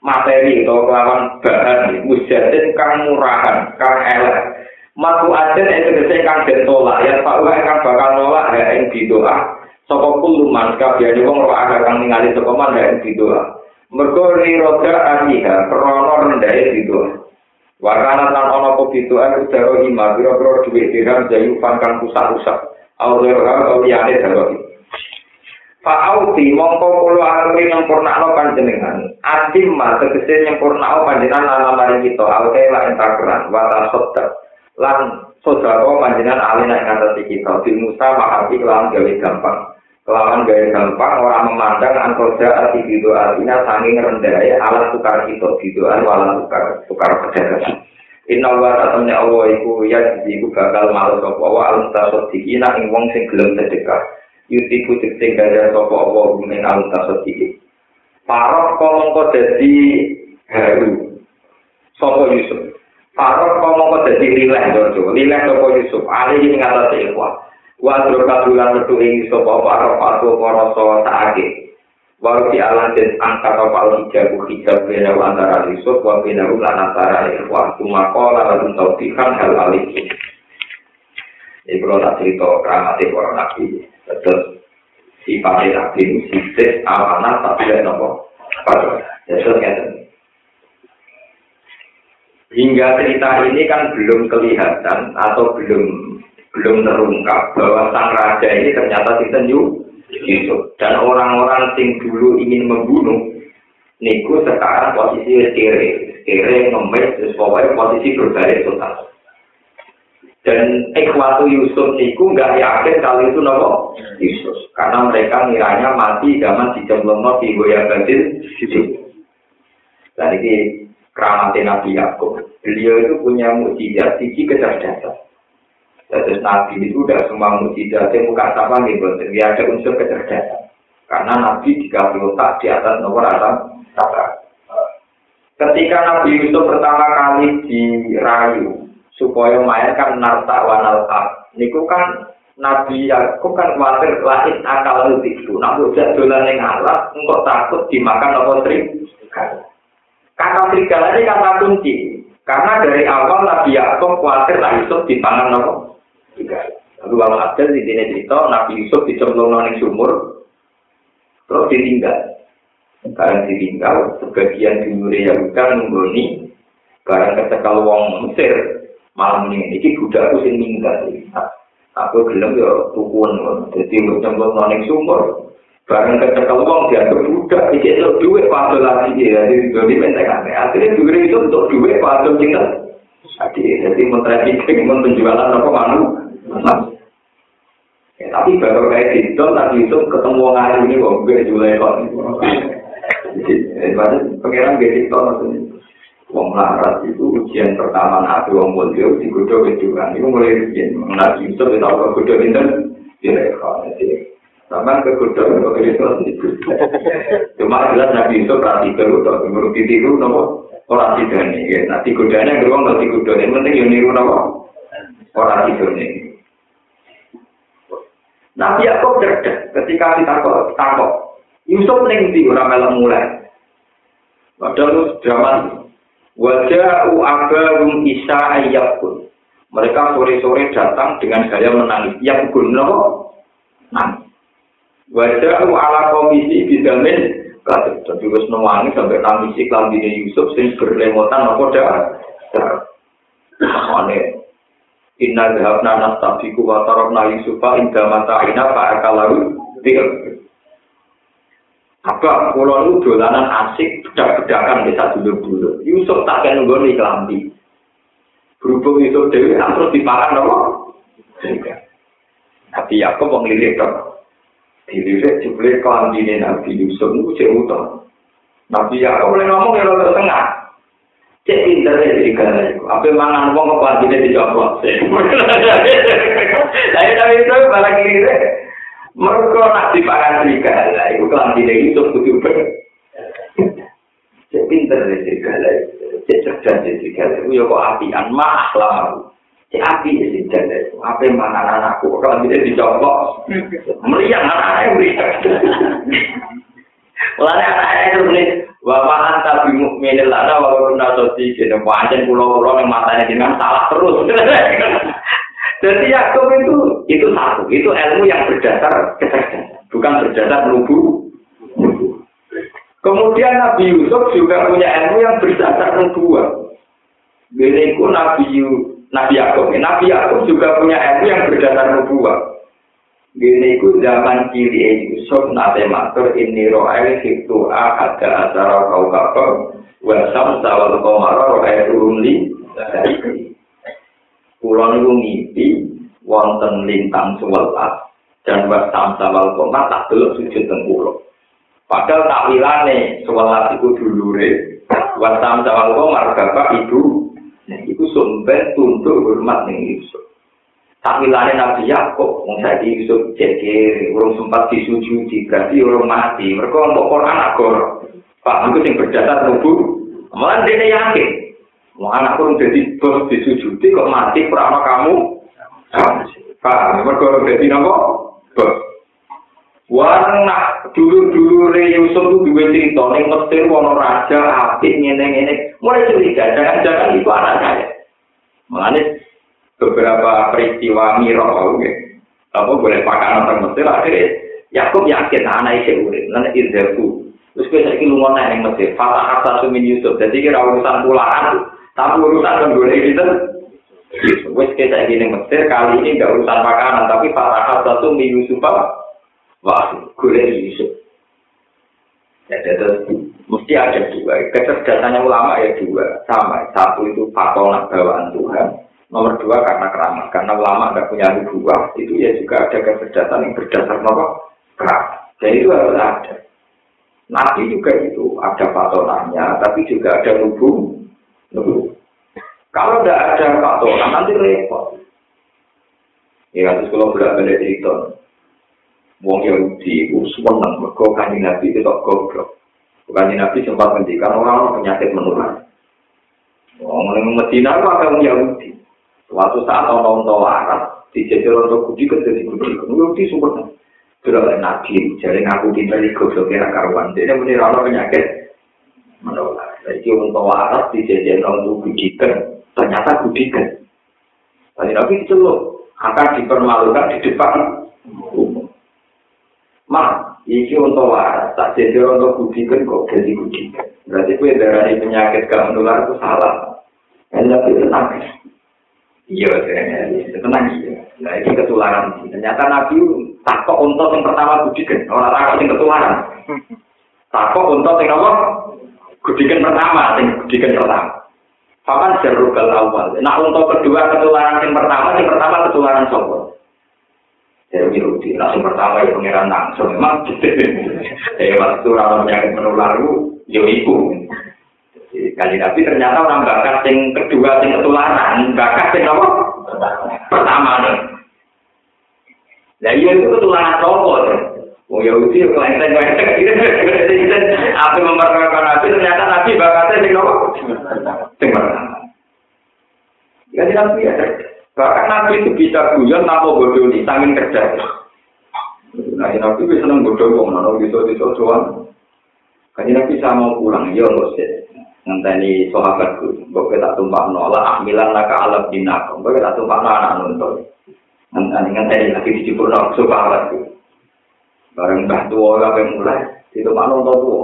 A: materi atau melawan bahan, mujatin kang murahan, kang elek. Matu aden itu tegese kang den tolak, ya Pak Uwa kang bakal nolak ya ing didoa. Sapa kulo man kabehane wong ora ada kang ningali sapa man ya ing didoa. Mergo ni roda aniha krana rendahe didoa. Wakana tan ana apa didoa udaro ima biro-biro duwe dirham jayu kang rusak-rusak. Aure ora liyane daro. Pak Auti mongko kulo aturi nyempurnakno panjenengan. Adim ma tegese nyempurnakno panjenengan ana mari kita. Aute la entakeran wa tasoddak. lan sodako panjenengan alih naik ngatasi kita di Musa mahafi kelawan gawe gampang kelawan gawe gampang orang memandang angkoja arti gitu artinya sanging rendahnya alat tukar kita gitu alat tukar tukar perdagangan Inna wa ta'atamnya Allah iku ya iku bakal malu sopa wa alam tasod dikina ing wong sing gelem sedekah. Yutiku cipting gaya sopa Allah ing alam tasod dikina Parok kolong kok jadi haru. Sopa Yusuf? Farok kau mau jadi lileh dojo, lileh sopo Yusuf, ali ini ngata seikwa. Wa droga bulan metu ing sopo farok atau koroso saake. Wa di alam dan angkat apa hijab hijab bina antara Yusuf wa bina ulan antara ikhwa. Cuma lalu taufikan hal alik. Ini kalau tak cerita keramati para nabi. Terus sifatnya nabi sifat amanah tapi ada nopo. Pada, ya terus hingga cerita ini kan belum kelihatan atau belum belum terungkap bahwa sang raja ini ternyata sinten Yusuf dan orang-orang sing dulu ingin membunuh niku sekarang posisi kere. Kere ngemis terus pokoknya posisi berbalik total. Dan ikhwatu Yusuf niku nggak yakin kalau itu nopo? Yusuf karena mereka ngiranya mati zaman di Jemlono di Goya Basil Yusuf dan ini keramatnya Nabi Yakub. Beliau itu punya mujizat sisi kecerdasan. Terus Nabi itu udah semua mujizat yang muka sama nih, dia ada unsur kecerdasan. Karena Nabi dikasih otak di atas nomor atas sabra. Ketika Nabi Yusuf pertama kali dirayu supaya mainkan narta wanalta, niku kan Nabi Yakub kan khawatir lahir akal itu. Nabi udah dolan yang alat, engkau takut dimakan apa sering. Kata serigala ini kata kunci. Karena dari awal Nabi Yakub khawatir Nabi Yusuf di tangan apa? Lalu kalau ada di sini cerita Nabi Yusuf dicemplung di sumur, terus ditinggal. Karena ditinggal, sebagian timur Yahuda menggoni, barang ketekal wong Mesir, malam ini, ini budak aku sing. Aku gelem ya tukun, jadi mencemplung di sumur, Barang kecekel wong dianggap budak, iki untuk duit padha lagi ya, jadi doli mentekan. Akhirnya duit itu untuk duit padha kita. Jadi, jadi mentrafficking, penjualan apa manu. Ya, tapi baru kayak itu nanti itu ketemu orang hari ini kok (laughs) eh, gue jualan kok. Jadi pangeran gue itu maksudnya. Wong larat itu ujian pertama nabi Wong Mulyo di kudo kejuran itu mulai ujian mengenai itu kita tahu kalau kudo itu tidak kalah sama ke kudo kalau kudo cuma jelas nabi itu berarti perlu tahu menurut itu itu nopo? Orang tidak nih nanti kudanya gerong nanti kudo penting yang niru nopo? Oh, orang tidak Nabi Yakub cerdas ketika ditakok takok Yusuf neng di orang malam mulai. Padahal zaman Wajah u'abarum isa ayyakun. Mereka sore-sore datang dengan gaya menangis. Yang guna nangis. Wajah ala komisi bidamin. Kasih, jadi wis nangis sampai nangis dini Yusuf sing berlemotan apa dah. Makanya, inna dhabna nastabiku wa tarabna yusufa inda mata'ina fa'akalaru dikir apa? Kula lu dolanan asik bedak-bedakan desa dulur-dulur. Yusuf tak kena nunggu klambi. kelambi berhubung Yusuf Dewi kan terus dipakan apa? tapi aku mau ngelirik dong dilirik jubilir kelambi ini Nabi Yusuf itu cek utang Nabi aku boleh ngomong ya lo tertengah Cek pinter ya jadi gara Apa mangan ke kelambi ini dijawab. Saya tapi itu malah ngelirik. Mereka nak dipakan serigala, itu kelam tidak itu ber. Cek pinter deh serigala, cek cerdas deh serigala, itu ya kok apian, mah lah. Cek api ya serigala, apa yang mana anakku, kalau tidak dicopot, meriang anaknya meriang. (laughs) Mulanya anaknya itu Bapak anta bimuk menilana walaupun nasosi kene pancen pulau-pulau yang matanya dengan salah terus. (laughs) Jadi Yakub itu itu satu, itu ilmu yang berdasar kecerdasan, bukan berdasar nubu. Kemudian Nabi Yusuf juga punya ilmu yang berdasar nubuah. Ini Nabi Nabi Yakub, Nabi Yakub juga punya ilmu yang berdasar nubuah. Gini ku zaman kiri Yusuf nate matur ini ro'ail hiktu ada acara kau kapal wasam sawal komara ro'ail rumli Kulon itu mimpi wonten lintang sewelas dan wasam sawal koma tak belum sujud tengkulo. Padahal takwilane sewelas itu dulure wasam sawal koma bapak ibu. Itu sumber tunduk hormat ning Yusuf. Takwilane Nabi Yakub, wong saiki Yusuf ceker, urung sempat disujudi, berarti urung mati. Mereka untuk Quran agor. Pak, itu yang berdasar nubuh. Malah dia yakin, Mau anak kurung jadi bos disujudi kok mati perama kamu? Paham? Mereka orang jadi nopo? Bos. Warna dulu-dulu Re Yusuf itu dua cerita, ini Mesir, wono raja, api, ngene-ngene. Mulai curiga, jangan-jangan itu anak saya. Mengenai beberapa peristiwa mirok, okay. apa boleh pakai orang Mesir, akhirnya Yakub yakin anak itu urip, nanti irzaku. Terus kita lagi lungon yang Mesir, fatah asal sumin Yusuf, jadi kira urusan pulaan, tapi urusan menggoleh itu, wes kita gini Mesir kali ini nggak urusan makanan, tapi Fatah satu mi Yusuf wah goleh Yusuf. Ya, jadi mesti ada dua. Kecerdasannya ulama ya dua, sama. Satu itu fatona bawaan Tuhan. Nomor dua karena keramat. Karena ulama nggak punya dua, itu ya juga ada kecerdasan yang berdasar nopo keramat. Jadi itu harus ada. Nabi juga itu ada patonannya, tapi juga ada hubung kalau tidak ada faktoran nanti repot. Ya terus kalau bolak balik cerita, Wong Yahudi itu mereka kanji Nabi itu tak goblok. Kanji Nabi sempat mendikan orang penyakit menular. Wong yang Medina itu ada orang Yahudi. Suatu saat orang tua Arab di jadi orang tua kuji kerja di kuji, kemudian di sumber sudah ada nabi, jadi ngaku kita di kuji kira karuan, jadi ini orang penyakit menolak. Jadi orang tua Arab di jadi orang tua kuji ternyata kuji kan. Tapi nabi itu loh, akan dipermalukan di depan umum. Ma, iki untuk waras, tak jadi untuk kudikan kok jadi kudikan. Berarti gue darah penyakit gak menular itu salah. Dan nabi itu nabi. Iya, tenang iya. Nah, ini ketularan. Ternyata Nabi takut untuk yang pertama budikan. Orang takut yang ketularan. Takut untuk yang apa? Gudikan pertama, sing gudikan pertama. Papan jarukal awal. Nah untuk kedua ketularan yang pertama, yang pertama ketularan sopo. Jadi nah yang pertama ya pengiran langsung. Memang. Eh (laughs) waktu orang penyakit menular ya ibu. Kali Nabi ternyata orang bakat yang kedua, yang ketularan, bakat yang apa? Pertama nih. Nah iya itu ketularan rokok. Oh ya udah, kelenteng kelenteng gitu. Apa memperkenalkan Nabi ternyata Nabi bakatnya yang apa? Yang pertama. Kali Nabi ya. Bahkan Nabi itu bisa guyon tanpa bodoh di samping kerja. Nah, Nabi bisa seneng bodoh, mau bisa bisa doang. Kaji Nabi saya mau pulang, ya nggak sih. Ngenteni sahabatku, mbok tak tumpah nolak ahmilan naka alam dinak, mbok tak tumpah no anak nonton. Ngenteni ngenteni lagi di Cipurno sahabatku. Bareng mbah tua apa mulai, itu pak nonton tua,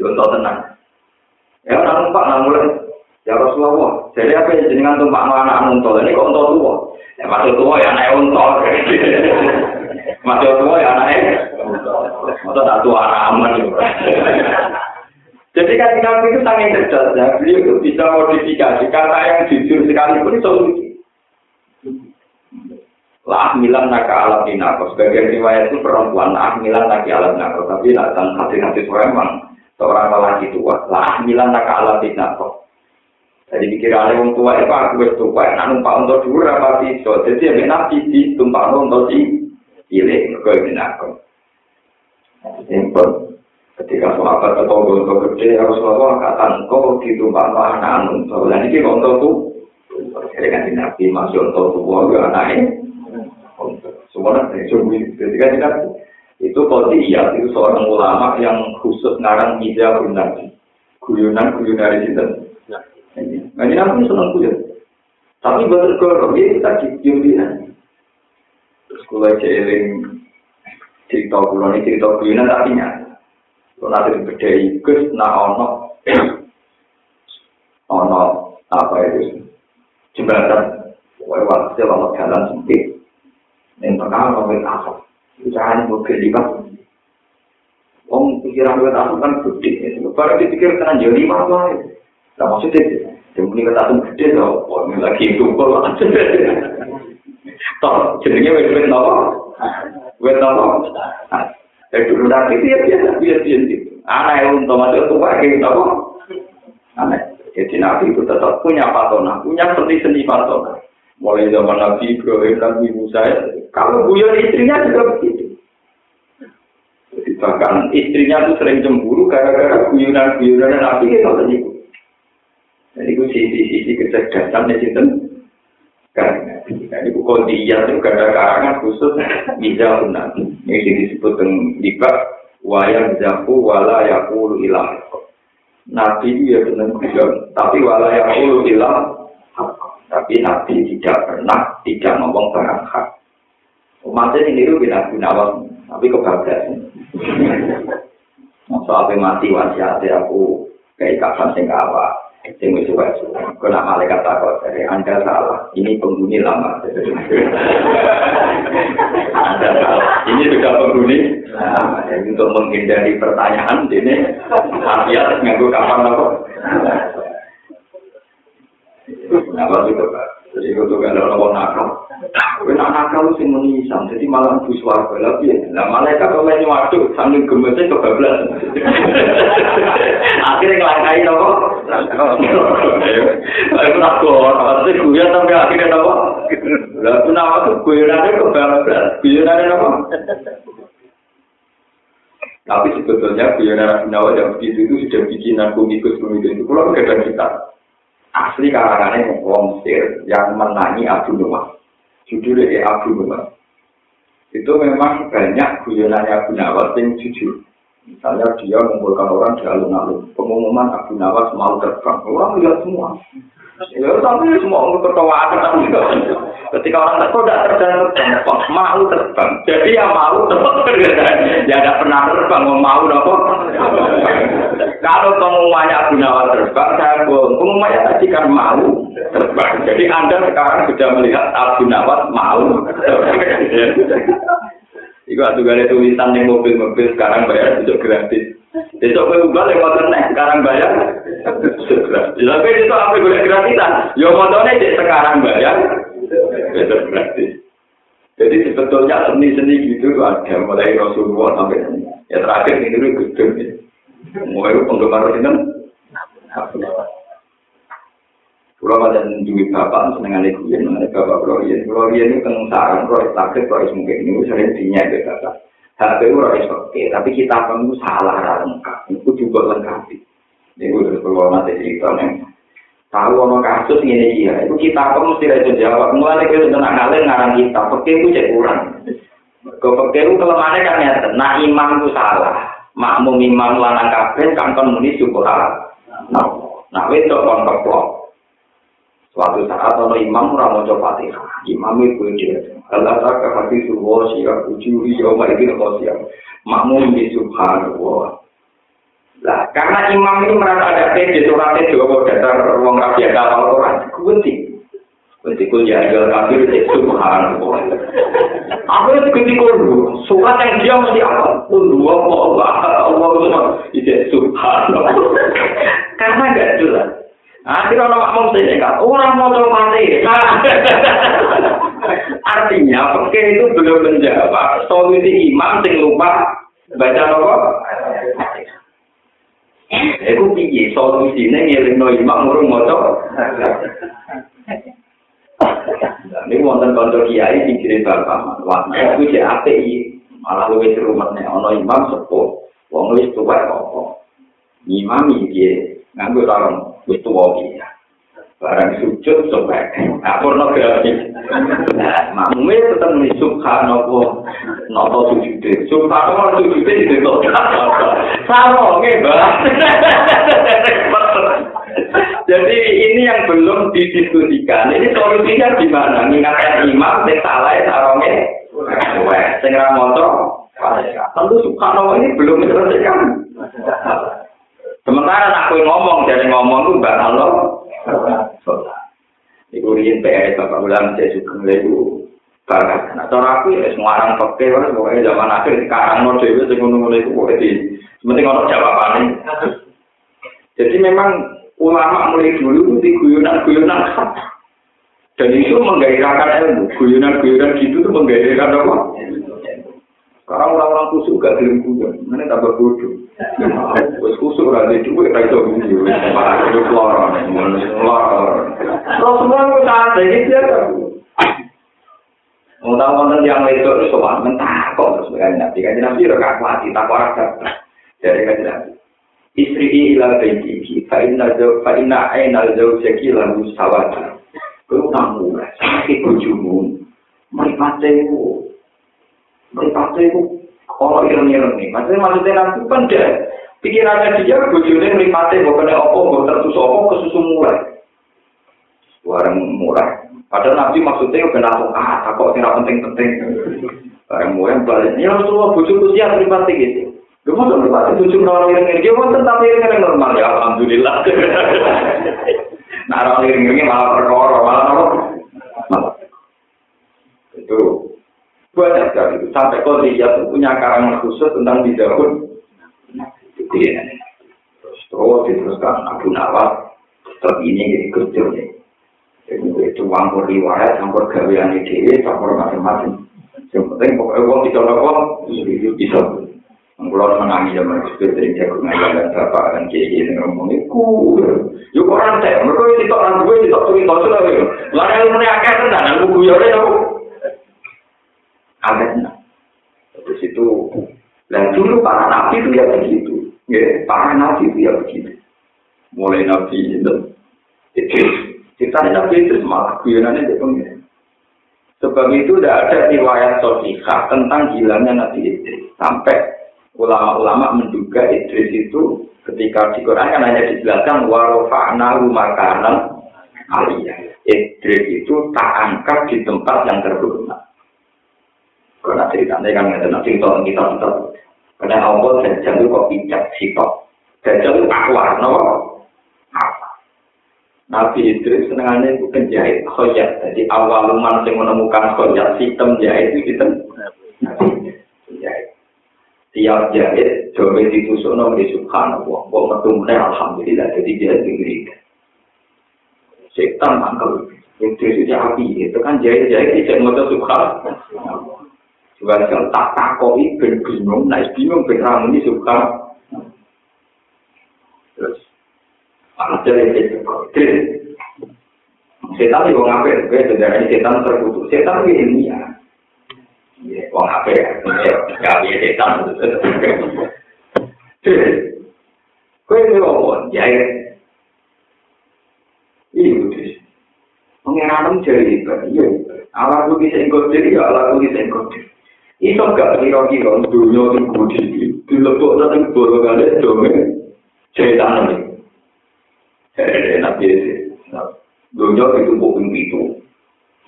A: nonton tenang. Ya nak numpak nak mulai. Ya Rasulullah, jadi apa yang jenengan tumpah no anak nonton ini kok nonton tua? Ya maksud tua ya anak nonton. (laughs) Maksud tua ya anak Masa tak tua anak aman. Jadi kan Nabi itu sangat cerdas ya. Beliau itu bisa modifikasi kata yang jujur sekalipun itu lucu. Lah milan naka alat dinako. Sebagian riwayat itu perempuan lah milan naki alat dinako. Tapi lah dan hati-hati memang seorang lelaki tua. Lah milan naka alat dinako. Jadi dikira oleh orang tua itu aku wis tua, nak numpak untuk dulu apa bisa. Jadi ya nabi di tumpak untuk pilih, mereka ini nakon. Simpel. Ketika sahabat atau gonto gede harus bawa kata engkau gitu pak anak untuk dan ini gonto tuh jadi kan nabi masuk untuk tuh gak anaknya semua dari sungguh ketika tidak itu iya itu seorang ulama yang khusus ngarang ija nabi guyonan guyon dari situ Ngaji nabi senang guyon. Tapi betul kalau dia kita cium dia. Terus kalau celing cerita kulon ini cerita guyonan tapi nyata Kalau ada yang beda ikut, nah ono, ono apa itu? Jembatan, wajib waktu lama jalan sempit. Yang pertama kamu itu apa? Jangan mungkin lima. Om pikiran kita itu kan gede, baru dipikir tenan jadi lima apa itu? Tidak maksudnya, yang punya kita itu gede, kalau ini lagi itu, kalau ada. Tolong, jadinya wajib wajib wajib wajib napa? Eh dulu nanti dia biasa biasa biasa. Anak yang untuk masuk tua kayak gitu Anak. Jadi Nabi itu tetap punya patona, punya seni-seni patona. Mulai zaman Nabi Ibrahim, Nabi Musa, kalau guyon istrinya juga begitu. Jadi bahkan istrinya tuh sering cemburu gara-gara guyonan-guyonan Nabi itu tadi. Jadi itu sisi-sisi kecerdasan di situ. Kan, jadi bukan dia itu ada karangan khusus bisa nabi. Ini disebut dengan libat wayang jaku wala yakulu ilah. Nabi ya benar tapi wala yakulu ilah. Tapi Nabi tidak pernah tidak ngomong barang hak. Umatnya ini itu bina gunawan, tapi kebablasan. Soalnya mati wasiatnya aku kayak kapan sing awak. Sing wis malaikat takut dari anda salah. Ini penghuni lama. Anda salah. Ini sudah penghuni ya, untuk menghindari pertanyaan ini. Afiat nganggo kapan apa? Apa juga pak. Jadi itu kan orang nakal Kowe nak nakal sing menisam, jadi malah bus warga lagi. Lah malaikat kok main waktu sambil gemesnya kebablas. (laughs) Akhirnya ngelangkai nopo. (laughs) Aku nak kor, pasti gue sampai akhirnya nopo. Lah aku nama tuh gue nanti kebablas, gue nanti nopo. Tapi sebetulnya guyonan Nawa yang begitu itu sudah bikin aku ikut pemikiran itu. Kalau kita, asli karangannya Wong Sir yang menangi Abu Nuwah. Judulnya ya Abu Nawas. Itu memang banyak guyonannya Abu Nawas yang jujur. Misalnya dia mengumpulkan orang di alun-alun. Pengumuman Abu Nawas mau terbang. Orang lihat semua. Ya, tapi semua orang ketawa Ketika orang terbang, tidak terbang, mau terbang. Jadi yang mau terbang, ya tidak pernah terbang, mau apa? Kalau pengumumannya Abu Nawas terbang, saya bohong. Pengumumannya tadi kan mau terbang. Jadi Anda sekarang sudah melihat Abu Nawas mau Iku atuh gale tulisan ning mobil-mobil sekarang bayar itu gratis. Besok kowe ubah lek motor nek sekarang bayar. Lah kowe itu apa golek gratisan? Yo motone cek sekarang bayar. Besok gratis. Jadi sebetulnya seni-seni gitu ada mulai Rasulullah sampai ya terakhir ini dulu gedung ya. Mulai penggemar itu Kalau pada duit bapak, seneng aneh kuyen, aneh bapak kalau kalau iya ini kan sarang, kalau takut, kalau mungkin ini sering dinya ke bapak. HP itu harus oke, tapi kita pun salah lengkap, itu juga lengkap. Ini gue terus nanti cerita nih. Tahu ono kasus ini iya, itu kita pun mesti itu jawab. Mulai kita sudah ngalih ngarang kita, oke itu cek kurang. Kau oke itu kelemahannya kan ya, nah imam itu salah. Makmum imam lanang kabeh kan kon muni syukur. Nah, nah itu kon keplok. Suatu saat ono imam ora maca Fatihah. Imam itu dia. Allah tak hati suwo sia ujuri mari kita kosia. Makmum di subhanallah. Lah, karena imam ini merasa ada pede suratnya Jawa dasar rapi ada hafal Quran. Kunti. Kunti kul ya jual kafir subhanallah. Aku itu kunti kul surat yang dia mesti apa? Kul dua Allah Allah itu subhanallah. Karena enggak jelas. Akhirnya orang makmum kan, orang mau coba mati. (laughs) Artinya, oke itu belum menjawab solusi imam sing lupa baca apa? Iku piye solusine ngelingno imam urung maca. Ini wonten kanca kiai sing cerita bapak, wah aku cek apik iki. Malah luwih rumetne ana imam sepuh, wong wis tuwa apa. Imam iki nganggo sarung tuwa iki. Barang sujud sobek. Nah, pornografi. Nah, makmume tetep muni subhanallah. Noto sujud. Subhanallah sujud itu kok. Sarunge, Mbak. Jadi ini yang belum didiskusikan. Ini solusinya gimana? Mengingatkan imam, sing salah sarunge. Sing ra moto. Tentu subhanallah ini belum diselesaikan. Sementara nak kue ngomong dari ngomong itu mbak Allah. Iku riyen PR Bapak Ulang saya juga ngeliru barat. Nah, cara aku ya semua orang pakai orang pokoknya zaman akhir sekarang mau dewi sing ngono itu pokoknya di penting orang jawaban Jadi memang ulama mulai dulu di guyonan-guyonan dan itu menggairahkan ilmu. Guyonan-guyonan gitu tuh menggairahkan apa? Sekarang orang-orang kusuk gak gelem kuyon, mana tambah bodoh. Wes kusuk ora ada duit ra iso guyon, malah hidup loro, loro. Terus semua ku santai iki ya. Mudah wonten yang itu terus sopan mentah kok terus kan nabi kan nabi ora kakuati tak ora dari kan nabi. Istri ila baiti fa inna zaw fa inna aina zawjaki lahu sawata. Kuwi tamu, sakit bojomu. Mripate Meripatnya itu kalau ireng-ireng. Maksudnya maksudnya nanti dia pikirannya dia bujurnya meripatnya bukan apa, bukan tertus apa, kesusu mulai. Barang mulai. Padahal Nabi maksudnya udah langsung kata kok tidak penting-penting. Barang mulai balik. Ya Rasulullah bujur siap meripatnya gitu. Lu mau tuh meripatnya bujur orang ireng-ireng. Dia mau tetap ireng-ireng normal ya Alhamdulillah. (laughs) nah orang ireng-irengnya malah perkara, malah apa? Itu banyak sekali itu. Sampai kalau dia punya karangan khusus tentang bidahun. Jadi, terus terus diteruskan Abu Nawas. Tetap ini jadi kerja nih. Jadi itu campur riwayat, campur gawean ide, campur macam-macam. Yang penting pokoknya uang bisa uang bisa. Kalau menangi zaman itu sering jago ngajar dan bapak dan kiai ini ngomong itu, yuk orang teh, mereka itu orang gue itu tuh itu sudah, lalu yang akar tenan, dan buku ya Amin. Terus itu, dan dulu para nabi itu ya begitu. Ya, para nabi itu ya begitu. Mulai nabi itu, itu kita nabi itu malah guyonannya itu pengen. Sebab itu tidak ada riwayat sosial tentang hilangnya Nabi Idris. Sampai ulama-ulama menduga Idris itu ketika di Quran kan hanya dijelaskan warofa'na makanan aliyah. Idris itu tak angkat di tempat yang terhormat. Karena ceritanya kan nggak ada cerita kita kita. Karena Allah dajjal itu kok bijak sitok. Dajjal itu akwar, no? Nabi Idris senengannya itu penjahit khoyat. Jadi awal luman yang menemukan khoyat sistem jahit itu sistem jahit. Tiap jahit, coba ditusuk no di subhanallah. Kok metumnya alhamdulillah. Jadi dia diberi. Setan mangkel. Idris itu api. Itu kan jahit-jahit tidak mau subhanallah. Jual sel tak takoi ben bingung, naik bingung ben ramu suka. Terus, malah jadi kecil. Setan itu ngapa? Gue sebenarnya setan terkutuk. Setan ini ya. Iya, kok ngapa ya? Kali setan itu. Gue ini ngomong, ya ya. Iya, terus. Mengenalam jadi, iya. Alat bukti sengkot jadi, alat bukti sengkot jadi. Itu gak kira-kira dunia itu kudi. Dilepuk nanti bodoh kali, dome. Setan ini. Eh, nabi Dunia itu bukan itu.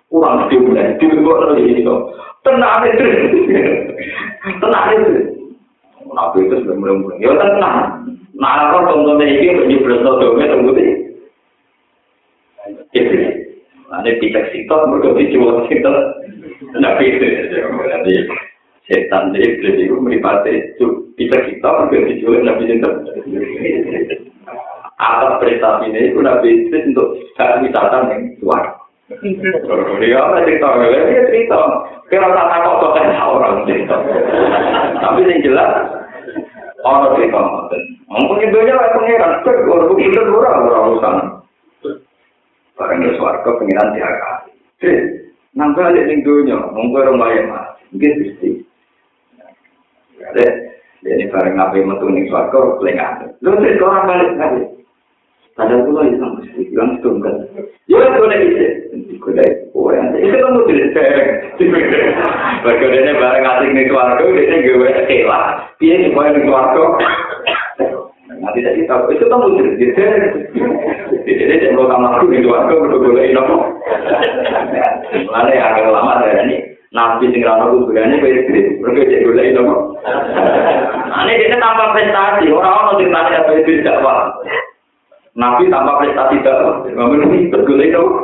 A: Kurang lebih mulai. Dilepuk nanti itu. Tenang itu. Tenang itu. Nabi itu sudah mulai-mulai. Ya tenang. Nah, kalau contohnya ini, menyebut dome, tunggu deh. Ada picek sitok, mereka dijual sitok. Nabi itu, setan jadi iblis itu meripati picek sitok, mereka dijual nabi itu. Atas prestasi ini, itu nabi itu untuk wisata yang luar. Dia apa cerita? Dia cerita. Kira tak takut kok orang cerita. Tapi yang jelas, orang cerita. Mungkin itu aja pengiran. Begitu orang orang urusan. barang ya suarga pengiran diakal. nang balik ning donya mung karo mayat nggih Gusti. Ade dene bareng ngapain metu ning swarga kok lek lho sik ora balik ngene padahal kula iki sang Gusti. Kan Ya yo kok nek iki? Kok dai ora ngene iki kok mutu dhewe (laughs) bareng ngasih ning swarga dhewe gawe kecewa piye iki koyo ning swarga? nanti saya kita itu kan lucu. Jadi jadi jadi saya mau tamat lagi itu aku udah boleh ini nopo mana yang agak lama dari ini. Nabi sing nopo berani berarti berarti jadi boleh ini nopo ini dia tanpa prestasi. Orang orang tidak nanti apa itu tidak apa nabi tanpa prestasi tidak apa memang ini berguna nopo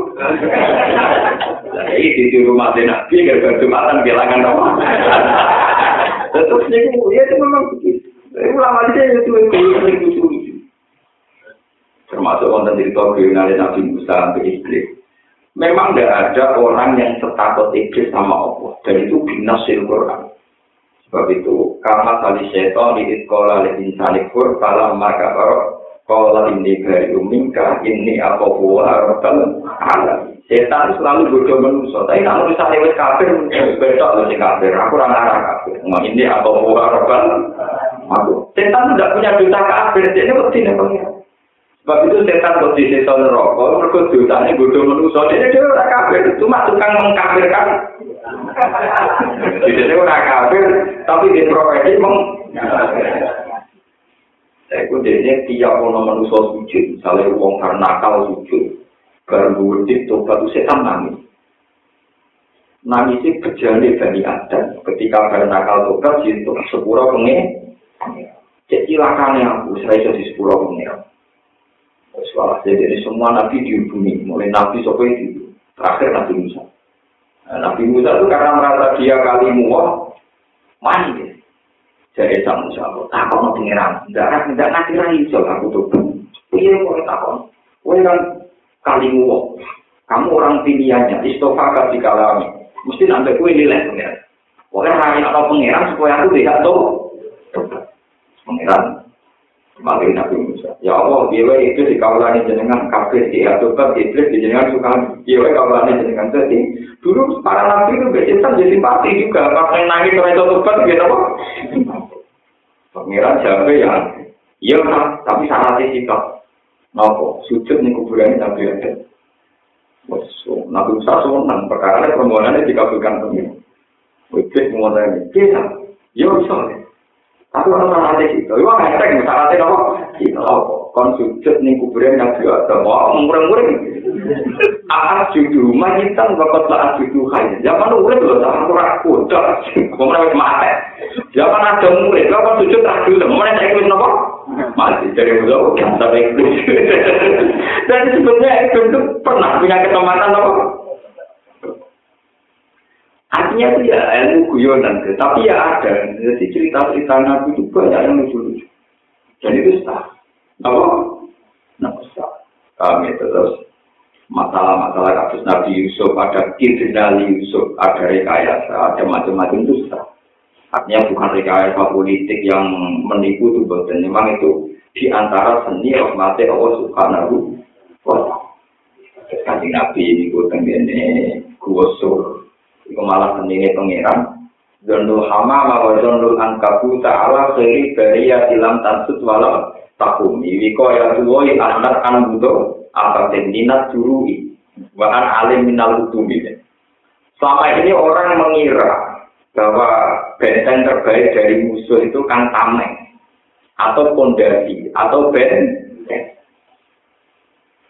A: jadi di rumah dia nabi gak berjumatan bilangan nopo terus dia itu memang begitu. Ulama dia itu yang itu termasuk wonten cerita kriminalnya Nabi Musa sampai iblis. Memang tidak ada orang yang setakut iblis sama Allah dan itu binasil Quran. Sebab itu karena tali setan di sekolah di insani kur kalau maka kalau ini dari umingka ini apa buah rabbal alam. Setan selalu bodoh manusia. Tapi kalau misalnya lewat kafir, besok lebih kafir. Aku orang arah kafir. Mau ini apa buah rabbal Aku. Setan tidak punya dosa kafir. Jadi mesti nih. Sebab itu setan di setan rokok, mereka dosanya bodoh manusia. Jadi dia orang kafir, cuma tukang mengkafirkan. Jadi dia orang kafir, tapi dia profesi meng. Saya pun dia tiap orang manusia sujud, misalnya uang karena nakal sujud, baru wujud tobat itu setan nangis. Itu kejadian dari Adam. Ketika baru nakal tobat, itu sepura pengen. Jadi lakannya aku, saya jadi sepura pengen. Soalnya jadi semua nabi dihubungi, mulai nabi sopo itu terakhir nabi Musa. Nah, nabi Musa itu karena merasa dia kali muah, mandi. Jadi sama Musa, takut mau pengiran, tidak tidak nanti lagi soal aku tuh. Iya, boleh takut. Kau kan kali muah, kamu orang pilihannya, istofa kasih kalami. Mesti nanti kue nilai pengiran. Pokoknya hanya atau pengiran supaya aku tidak tahu. Pengiran Mari Nabi Musa. Ya Allah, dia itu di kawalan jenengan kafir, dia ataukan iblis di jenengan suka. Dia kawalan jenengan jadi. Dulu para nabi itu bercinta jadi mati juga. Yang nangis kalau itu tobat, gitu apa? Pangeran siapa yang Iya kan, tapi salah sih sikap. Nopo, sujud nih kuburannya Nabi Adam. So, Nabi Musa senang perkara permohonannya dikabulkan. Iblis menguasai ini. Kita, ya bisa. Tapi orang syaratnya gitu, itu nggak ada yang syaratnya apa? Gitu, kon sujud nih kuburan nabi ada, wah mureng-mureng. Aat judu, majitan bakal saat judu kaya. Zaman lu udah belum sama kurang kuda, kemudian mati. Zaman ada murid, kan sujud tak mana saya ikut nopo? Mati dari muda, kan sampai. (laughs) Dan sebetulnya itu pernah punya kesempatan nopo? Artinya itu ya ilmu guyonan, tapi ya ada. Jadi cerita-cerita Nabi itu banyak yang lucu-lucu. Dan itu sah. Apa? Nah, sah. Kami terus masalah-masalah kasus Nabi Yusuf, ada Kidnali Yusuf, ada rekayasa, ada macam-macam itu sah. Artinya bukan rekayasa politik yang menipu itu dan memang itu di antara seni rahmatnya Allah Subhanahu wa. Kanjeng Nabi ini gue tenggene gusur, itu malah seni pangeran. Zondul hama wa zondul angkabu ta'ala khairi bariya ilam tansut wala takumi. Wiko ya tuwoi anak an budo apa minat jurui. Bahkan alim minal utumi. Selama ini orang mengira bahwa benteng terbaik dari musuh itu kan tameng atau pondasi atau benteng.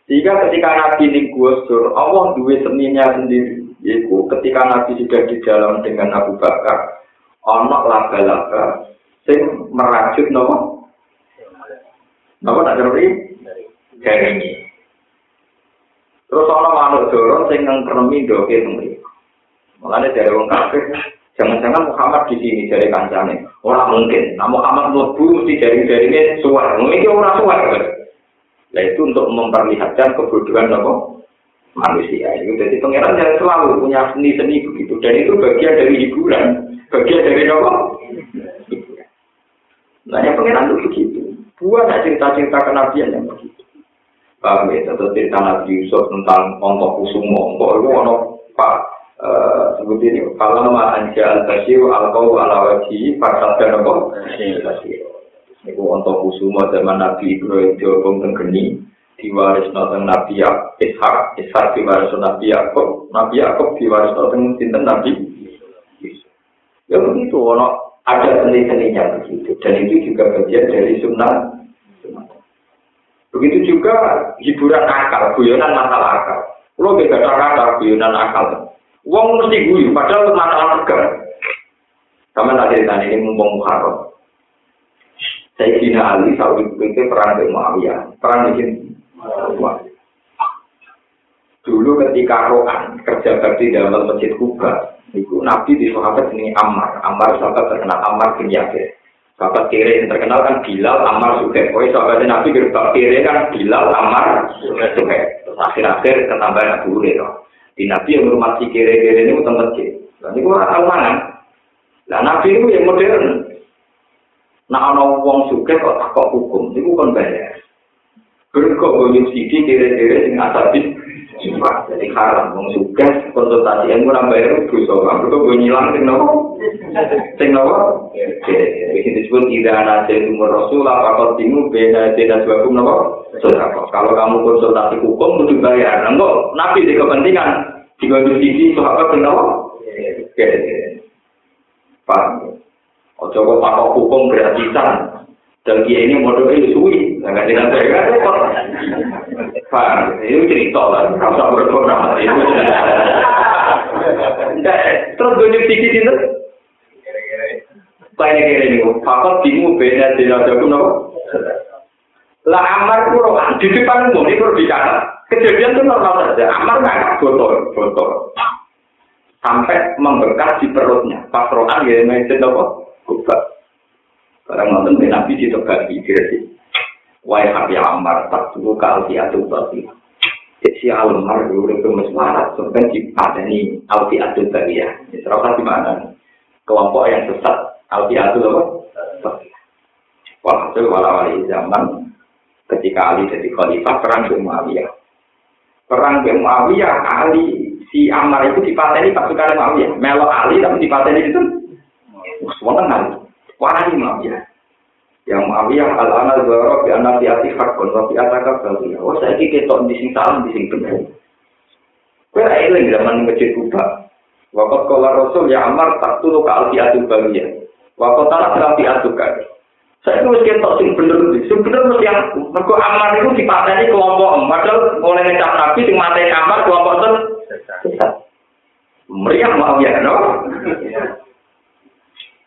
A: Jika ketika Nabi ini gusur, Allah duwe seninya sendiri. Yaitu ketika Nabi sudah di dalam dengan Abu Bakar, ono laba-laba sing merajut nopo? Nopo tak ngerti? Dari ini. Terus ono manuk dorong sing ngkremi doke temri. Mulane dari wong kafir, jangan-jangan Muhammad di sini dari kancane. Orang mungkin. Nah Muhammad mlebu mesti dari dari ini suar. Mungkin orang suar. Nah itu untuk memperlihatkan kebodohan nopo? manusia itu jadi pangeran yang selalu punya seni-seni begitu dan itu bagian dari hiburan bagian dari apa nah yang pangeran itu begitu buat cerita-cerita kenabian yang begitu paham ya atau cerita Nabi Yusuf tentang ontok kusumo ontok itu ono pak uh, seperti ini kalau anja al basir al kau ala wajhi pasal dan apa itu ontok kusumo zaman Nabi Ibrahim diobong tenggeni diwaris nonton Nabi Ishak, Ishak diwaris Nabi Yakub, Nabi Yakub diwaris nonton sinten Nabi Ya begitu, ono ada seni-seninya begitu, dan itu juga bagian dari sunnah. Begitu juga hiburan akal, guyonan masalah akal. Lo beda akal, guyonan akal. Uang mesti guyu, padahal masalah tegar. Sama tadi tadi ini mumpung Muharram. Saya kira Ali, saat itu perang dengan Muawiyah, perang di Dulu ketika Rohan kerja bakti dalam masjid Kuba, itu Nabi di sahabat ini Ammar, Ammar sahabat terkenal Ammar bin Yasir. Sahabat kiri yang terkenal kan Bilal, Ammar, Suhaib. Pokoknya sahabat Nabi gerbang kiri kan Bilal, Ammar, Suhaib. Terus akhir-akhir ketambahan Abu Hurairah. Di Nabi yang hormati kiri-kiri ini utang masjid. Itu orang tahu mana? Nah Nabi itu yang modern. Nah, ana wong sugih kok takok hukum, itu kan bayar. Berkok bonus sidi kira-kira sing asabis Sumpah, jadi haram, wong suka konsultasi yang kurang bayar dosa, berkok gue nyilang nopo, sing nopo, jadi disebut tidak ada umur rasul, apa kau timu beda sebabum nopo, kalau kamu konsultasi hukum butuh bayar, enggak, nabi di kepentingan, di bonus sidi sahabat sing nopo, paham, Ojo kok pakok hukum gratisan, dan dia ini modalnya suwi, nggak tidak saya kan repot. Pak, ini cerita lah, kalau berkorban. Terus gue sedikit itu. Kayak kira ini, fakot beda tidak jago nopo. Lah Amar itu di depan umum itu bicara. Kejadian itu normal saja. Amar nggak botol, botol. Sampai membekas di perutnya. Pas rohan ya, itu nopo. Kubah. Barang nonton di Nabi di tebak pikir sih. Wai hati amar tak dulu kalti atau babi. Si almar dulu itu mesmarat sampai di padani alti atau babi ya. Serasa di mana? Kelompok yang sesat alti atau apa? Wah, itu wala-wali zaman ketika Ali jadi khalifah perang ke Muawiyah. Perang ke Muawiyah, Ali si Ammar itu dipateni pasukan Muawiyah. Melo Ali tapi dipateni itu. Wah, Ali. Wahai Muawiyah. Yang Muawiyah al-ana zara bi anna fi ati hakun wa fi ataka bawiya. Oh saiki ketok di sing salah di sing bener. Kowe ra eling zaman masjid Kuba. Waqat kala Rasul ya Ammar tak tulu ka alfi atu bawiya. Waqat tak alfi atu ka. Saya itu mesti ketok sing bener sing bener mesti mergo Ammar itu dipateni kelompok padahal mulai ngecap Nabi sing mateni Ammar kelompok itu meriah Muawiyah no.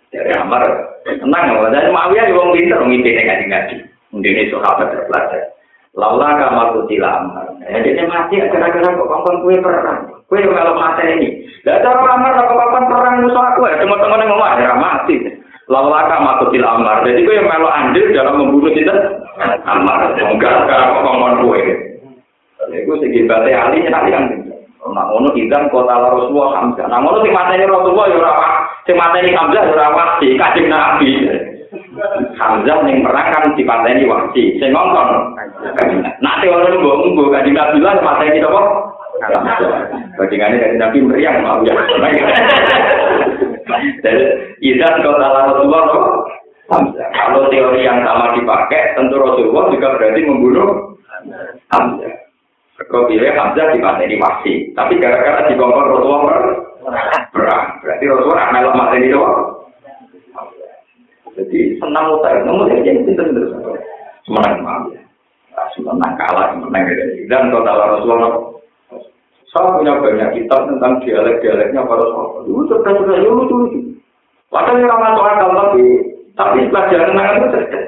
A: Dari Amar, tenang ya, dan Muawiyah juga pinter memimpin ngaji ngaji. Mungkin itu sahabat terpelajar. Laula kamal kutila Amar. Ya, dia mati agar-agar kok kapan kue perang. Kue yang kalau mati ini. Dan cara Amar apa kapan perang musuh aku ya. Teman-teman yang ngomong ya mati. Laula kamal kutila Amar. Jadi kue yang melo andil dalam membunuh kita. Amar. Enggak, karena kok kapan kue. Segi batai ahli nyali kan. Nah, ngono idan kota Rasulullah Hamzah. Nah, ngono sing mateni Rasulullah ya ora Sing mateni Hamzah ora wasi, Kanjeng Nabi. Hamzah ning perang kan dipateni wasi, sing ngongkon. Nak teori mbok mbok Kanjeng Nabi lah mateni sapa? Bandingannya dari Nabi meriang mau ya. Jadi izan salah Rasulullah Hamzah. Kalau teori yang sama dipakai, tentu Rasulullah juga berarti membunuh Hamzah. Kau pilih Hamzah di wasi, tapi gara-gara dikongkon Rasulullah perang. Berarti Rasulullah melok materi itu. Jadi senang utang, namun yang itu terus semenang maaf ya. Semenang kalah, semenang dan tahu Rasulullah. Saya punya banyak kitab tentang dialek-dialeknya para sahabat. Itu cerdas-cerdas, itu lucu-lucu. Padahal yang masuk akal tapi tapi pelajaran nangan itu cerdas.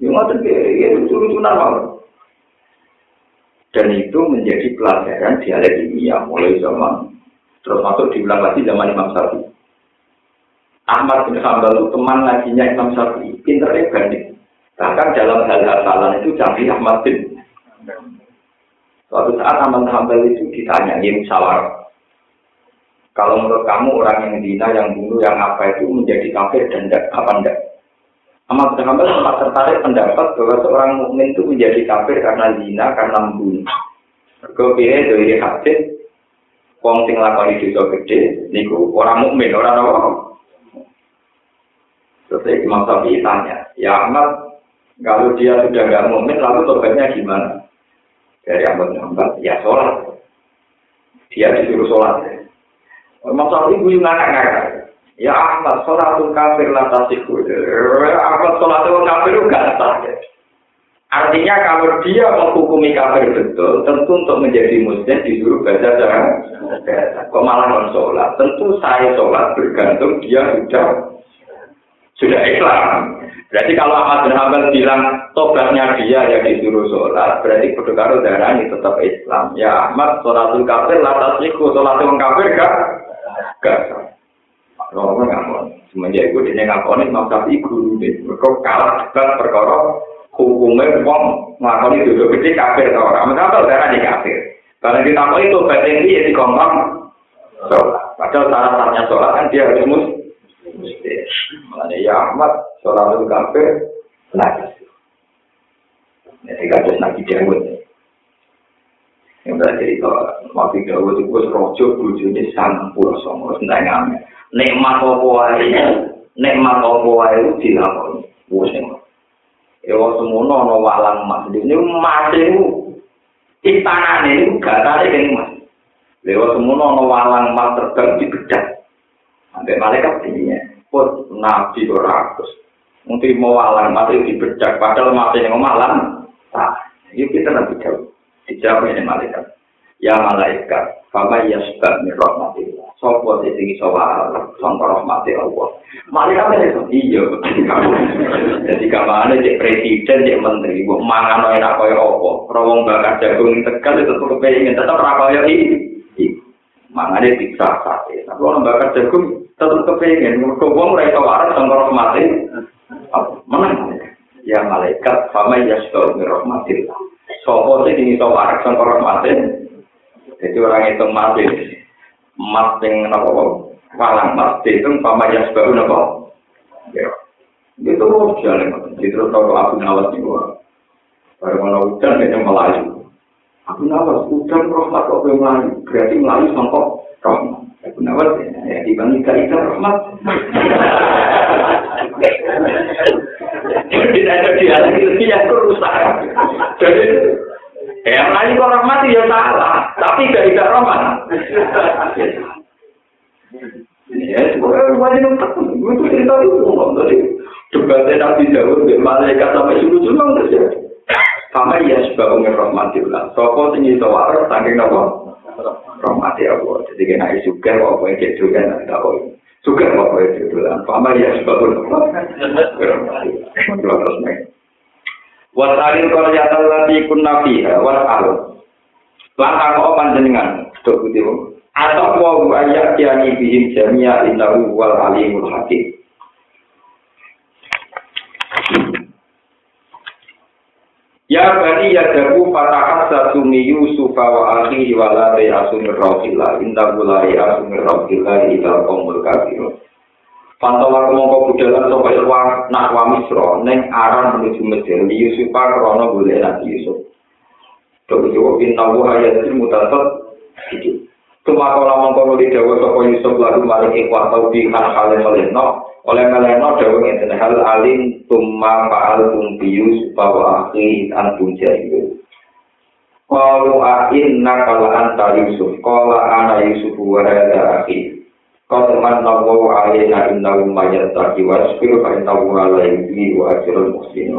A: Yang ngotot ya lucu-lucu normal. Dan itu menjadi pelajaran dialek ilmiah mulai zaman Terus masuk diulang lagi zaman Imam Syafi'i. Ahmad bin Hanbal itu teman ngajinya Imam Syafi'i, pinternya banding. Bahkan dalam hal hafalan itu jadi Ahmad bin. Suatu saat Ahmad bin Hanbal itu ditanya, ya musyawarah. Kalau menurut kamu orang yang dina, yang bunuh, yang apa itu menjadi kafir dan tidak, apa enggak? Ahmad bin Hanbal sempat tertarik pendapat bahwa seorang mukmin itu menjadi kafir karena zina, karena membunuh. Kemudian dari hadis wong sing lakoni dosa gede niku orang mukmin orang apa Terus Imam Syafi'i tanya, ya Ahmad, kalau dia sudah nggak mukmin, lalu tobatnya gimana? Dari Ahmad Muhammad, ya sholat. Dia disuruh sholat. Imam Syafi'i gue ngakak-ngakak. Ya Ahmad, sholatul kafir latasiku. Ahmad sholatul kafir gak sah. Artinya kalau dia menghukumi kafir betul, tentu untuk menjadi muslim disuruh baca cara kok malah non sholat. Tentu saya sholat bergantung dia sudah sudah Islam. Berarti kalau Ahmad bin Hanbal bilang tobatnya dia yang disuruh sholat, berarti kudu karo ini tetap Islam. Ya Ahmad sholatul kafir latas iku sholatul kafir gak gak. Nggak mau, semenjak itu dia ngakoni Imam Syafi'i guru deh. Mereka kalah debat perkara hukumnya wong ngelakoni dosa gede kafir orang. Mengapa darah di kafir? Mau itu batin dia di kompang sholat. Padahal syarat-syaratnya sholat kan dia harus mus. Makanya ya Ahmad sholat itu kafir lagi. Jadi kasus nabi Dawud. Yang berarti itu Nabi Dawud itu rojo bujuni sang pura songo sendangan. Nikmat apa wae, nikmat apa wae itu dilakoni. Wes Ya semono ana walang emas. Ini emas itu istanane itu gatane kene emas. Lewat semono ana walang emas terbang di bedak. Sampai malaikat ini pun nabi rakus. Mungkin mau walang emas itu di bedak. Padahal emas ini malang. Nah, ini kita nabi jauh. Dijawab ini malaikat. Ya malaikat, fama yasbab min rahmatillah. Sopo sing iso wae sangka rahmati Allah. Malaikat itu iya. Jadi kamane cek presiden, cek menteri, mbok mangan enak kaya apa. Rawong bakar jagung tegal itu tetep kepengin tetep ora kaya iki. Mangane diksa sate. Tapi orang bakar jagung tetap kepengen mereka uang mereka waras sama rahmatin menang. Ya malaikat sama ya sudah merahmatin sopo sih ini sama waras sama rahmatin jadi orang itu mati mati nopo kalang mati itu sama ya sudah nopo ya. Itu mau jalan itu tahu aku nawas di luar baru mau hujan kayaknya melaju aku nawas hujan rahmat kok melaju berarti melaju sama rahmat. Aku nawas ya dibanding kali rahmat. Tidak ada dialog itu yang rusak. Jadi Ya melayu kok rahmat ya salah, tapi gak tidak rahmat. Ya, wajib untuk itu cerita itu tadi debatnya Nabi Dawud malaikat sampai subuh terjadi. Sama ya sebab rahmatillah. Sopo sing iso waras saking napa? Rahmati Allah. Jadi kena juga apa yang dia juga nanti tahu. Juga apa yang dia juga. Sama ya sebab umir rahmatillah. Wasalil qaryatan lati kunna fiha wasal. Lan kok panjenengan dok putih. Atau wa ayat yani bihim jamia innahu wal alimul hakim. Ya bani ya jabu fatahat satumi Yusuf wa akhihi wa la yasu min rahillah inna la yasu min rahillah ila qaumul kafirun. Pantawa kemongko budalan sapa irwa nak wa misra ning aran menuju Mesir li Yusuf krana golek Nabi Yusuf. Dok yo inna wa ayatul mutatat iki. Tumakola mongko nuli dawa sapa Yusuf lalu maring ikhwan tau bi kan hale meleno oleh meleno dawa ngeten hal alim tumma fa'al tumbius bahwa akhi antum jahilu Qalu inna kala anta Yusuf Qala ana Yusuf wa hadha akhi. Qad manna Allahu alaina innahu mayyataki wa asfiru fa innahu ala wa ajrul muslimin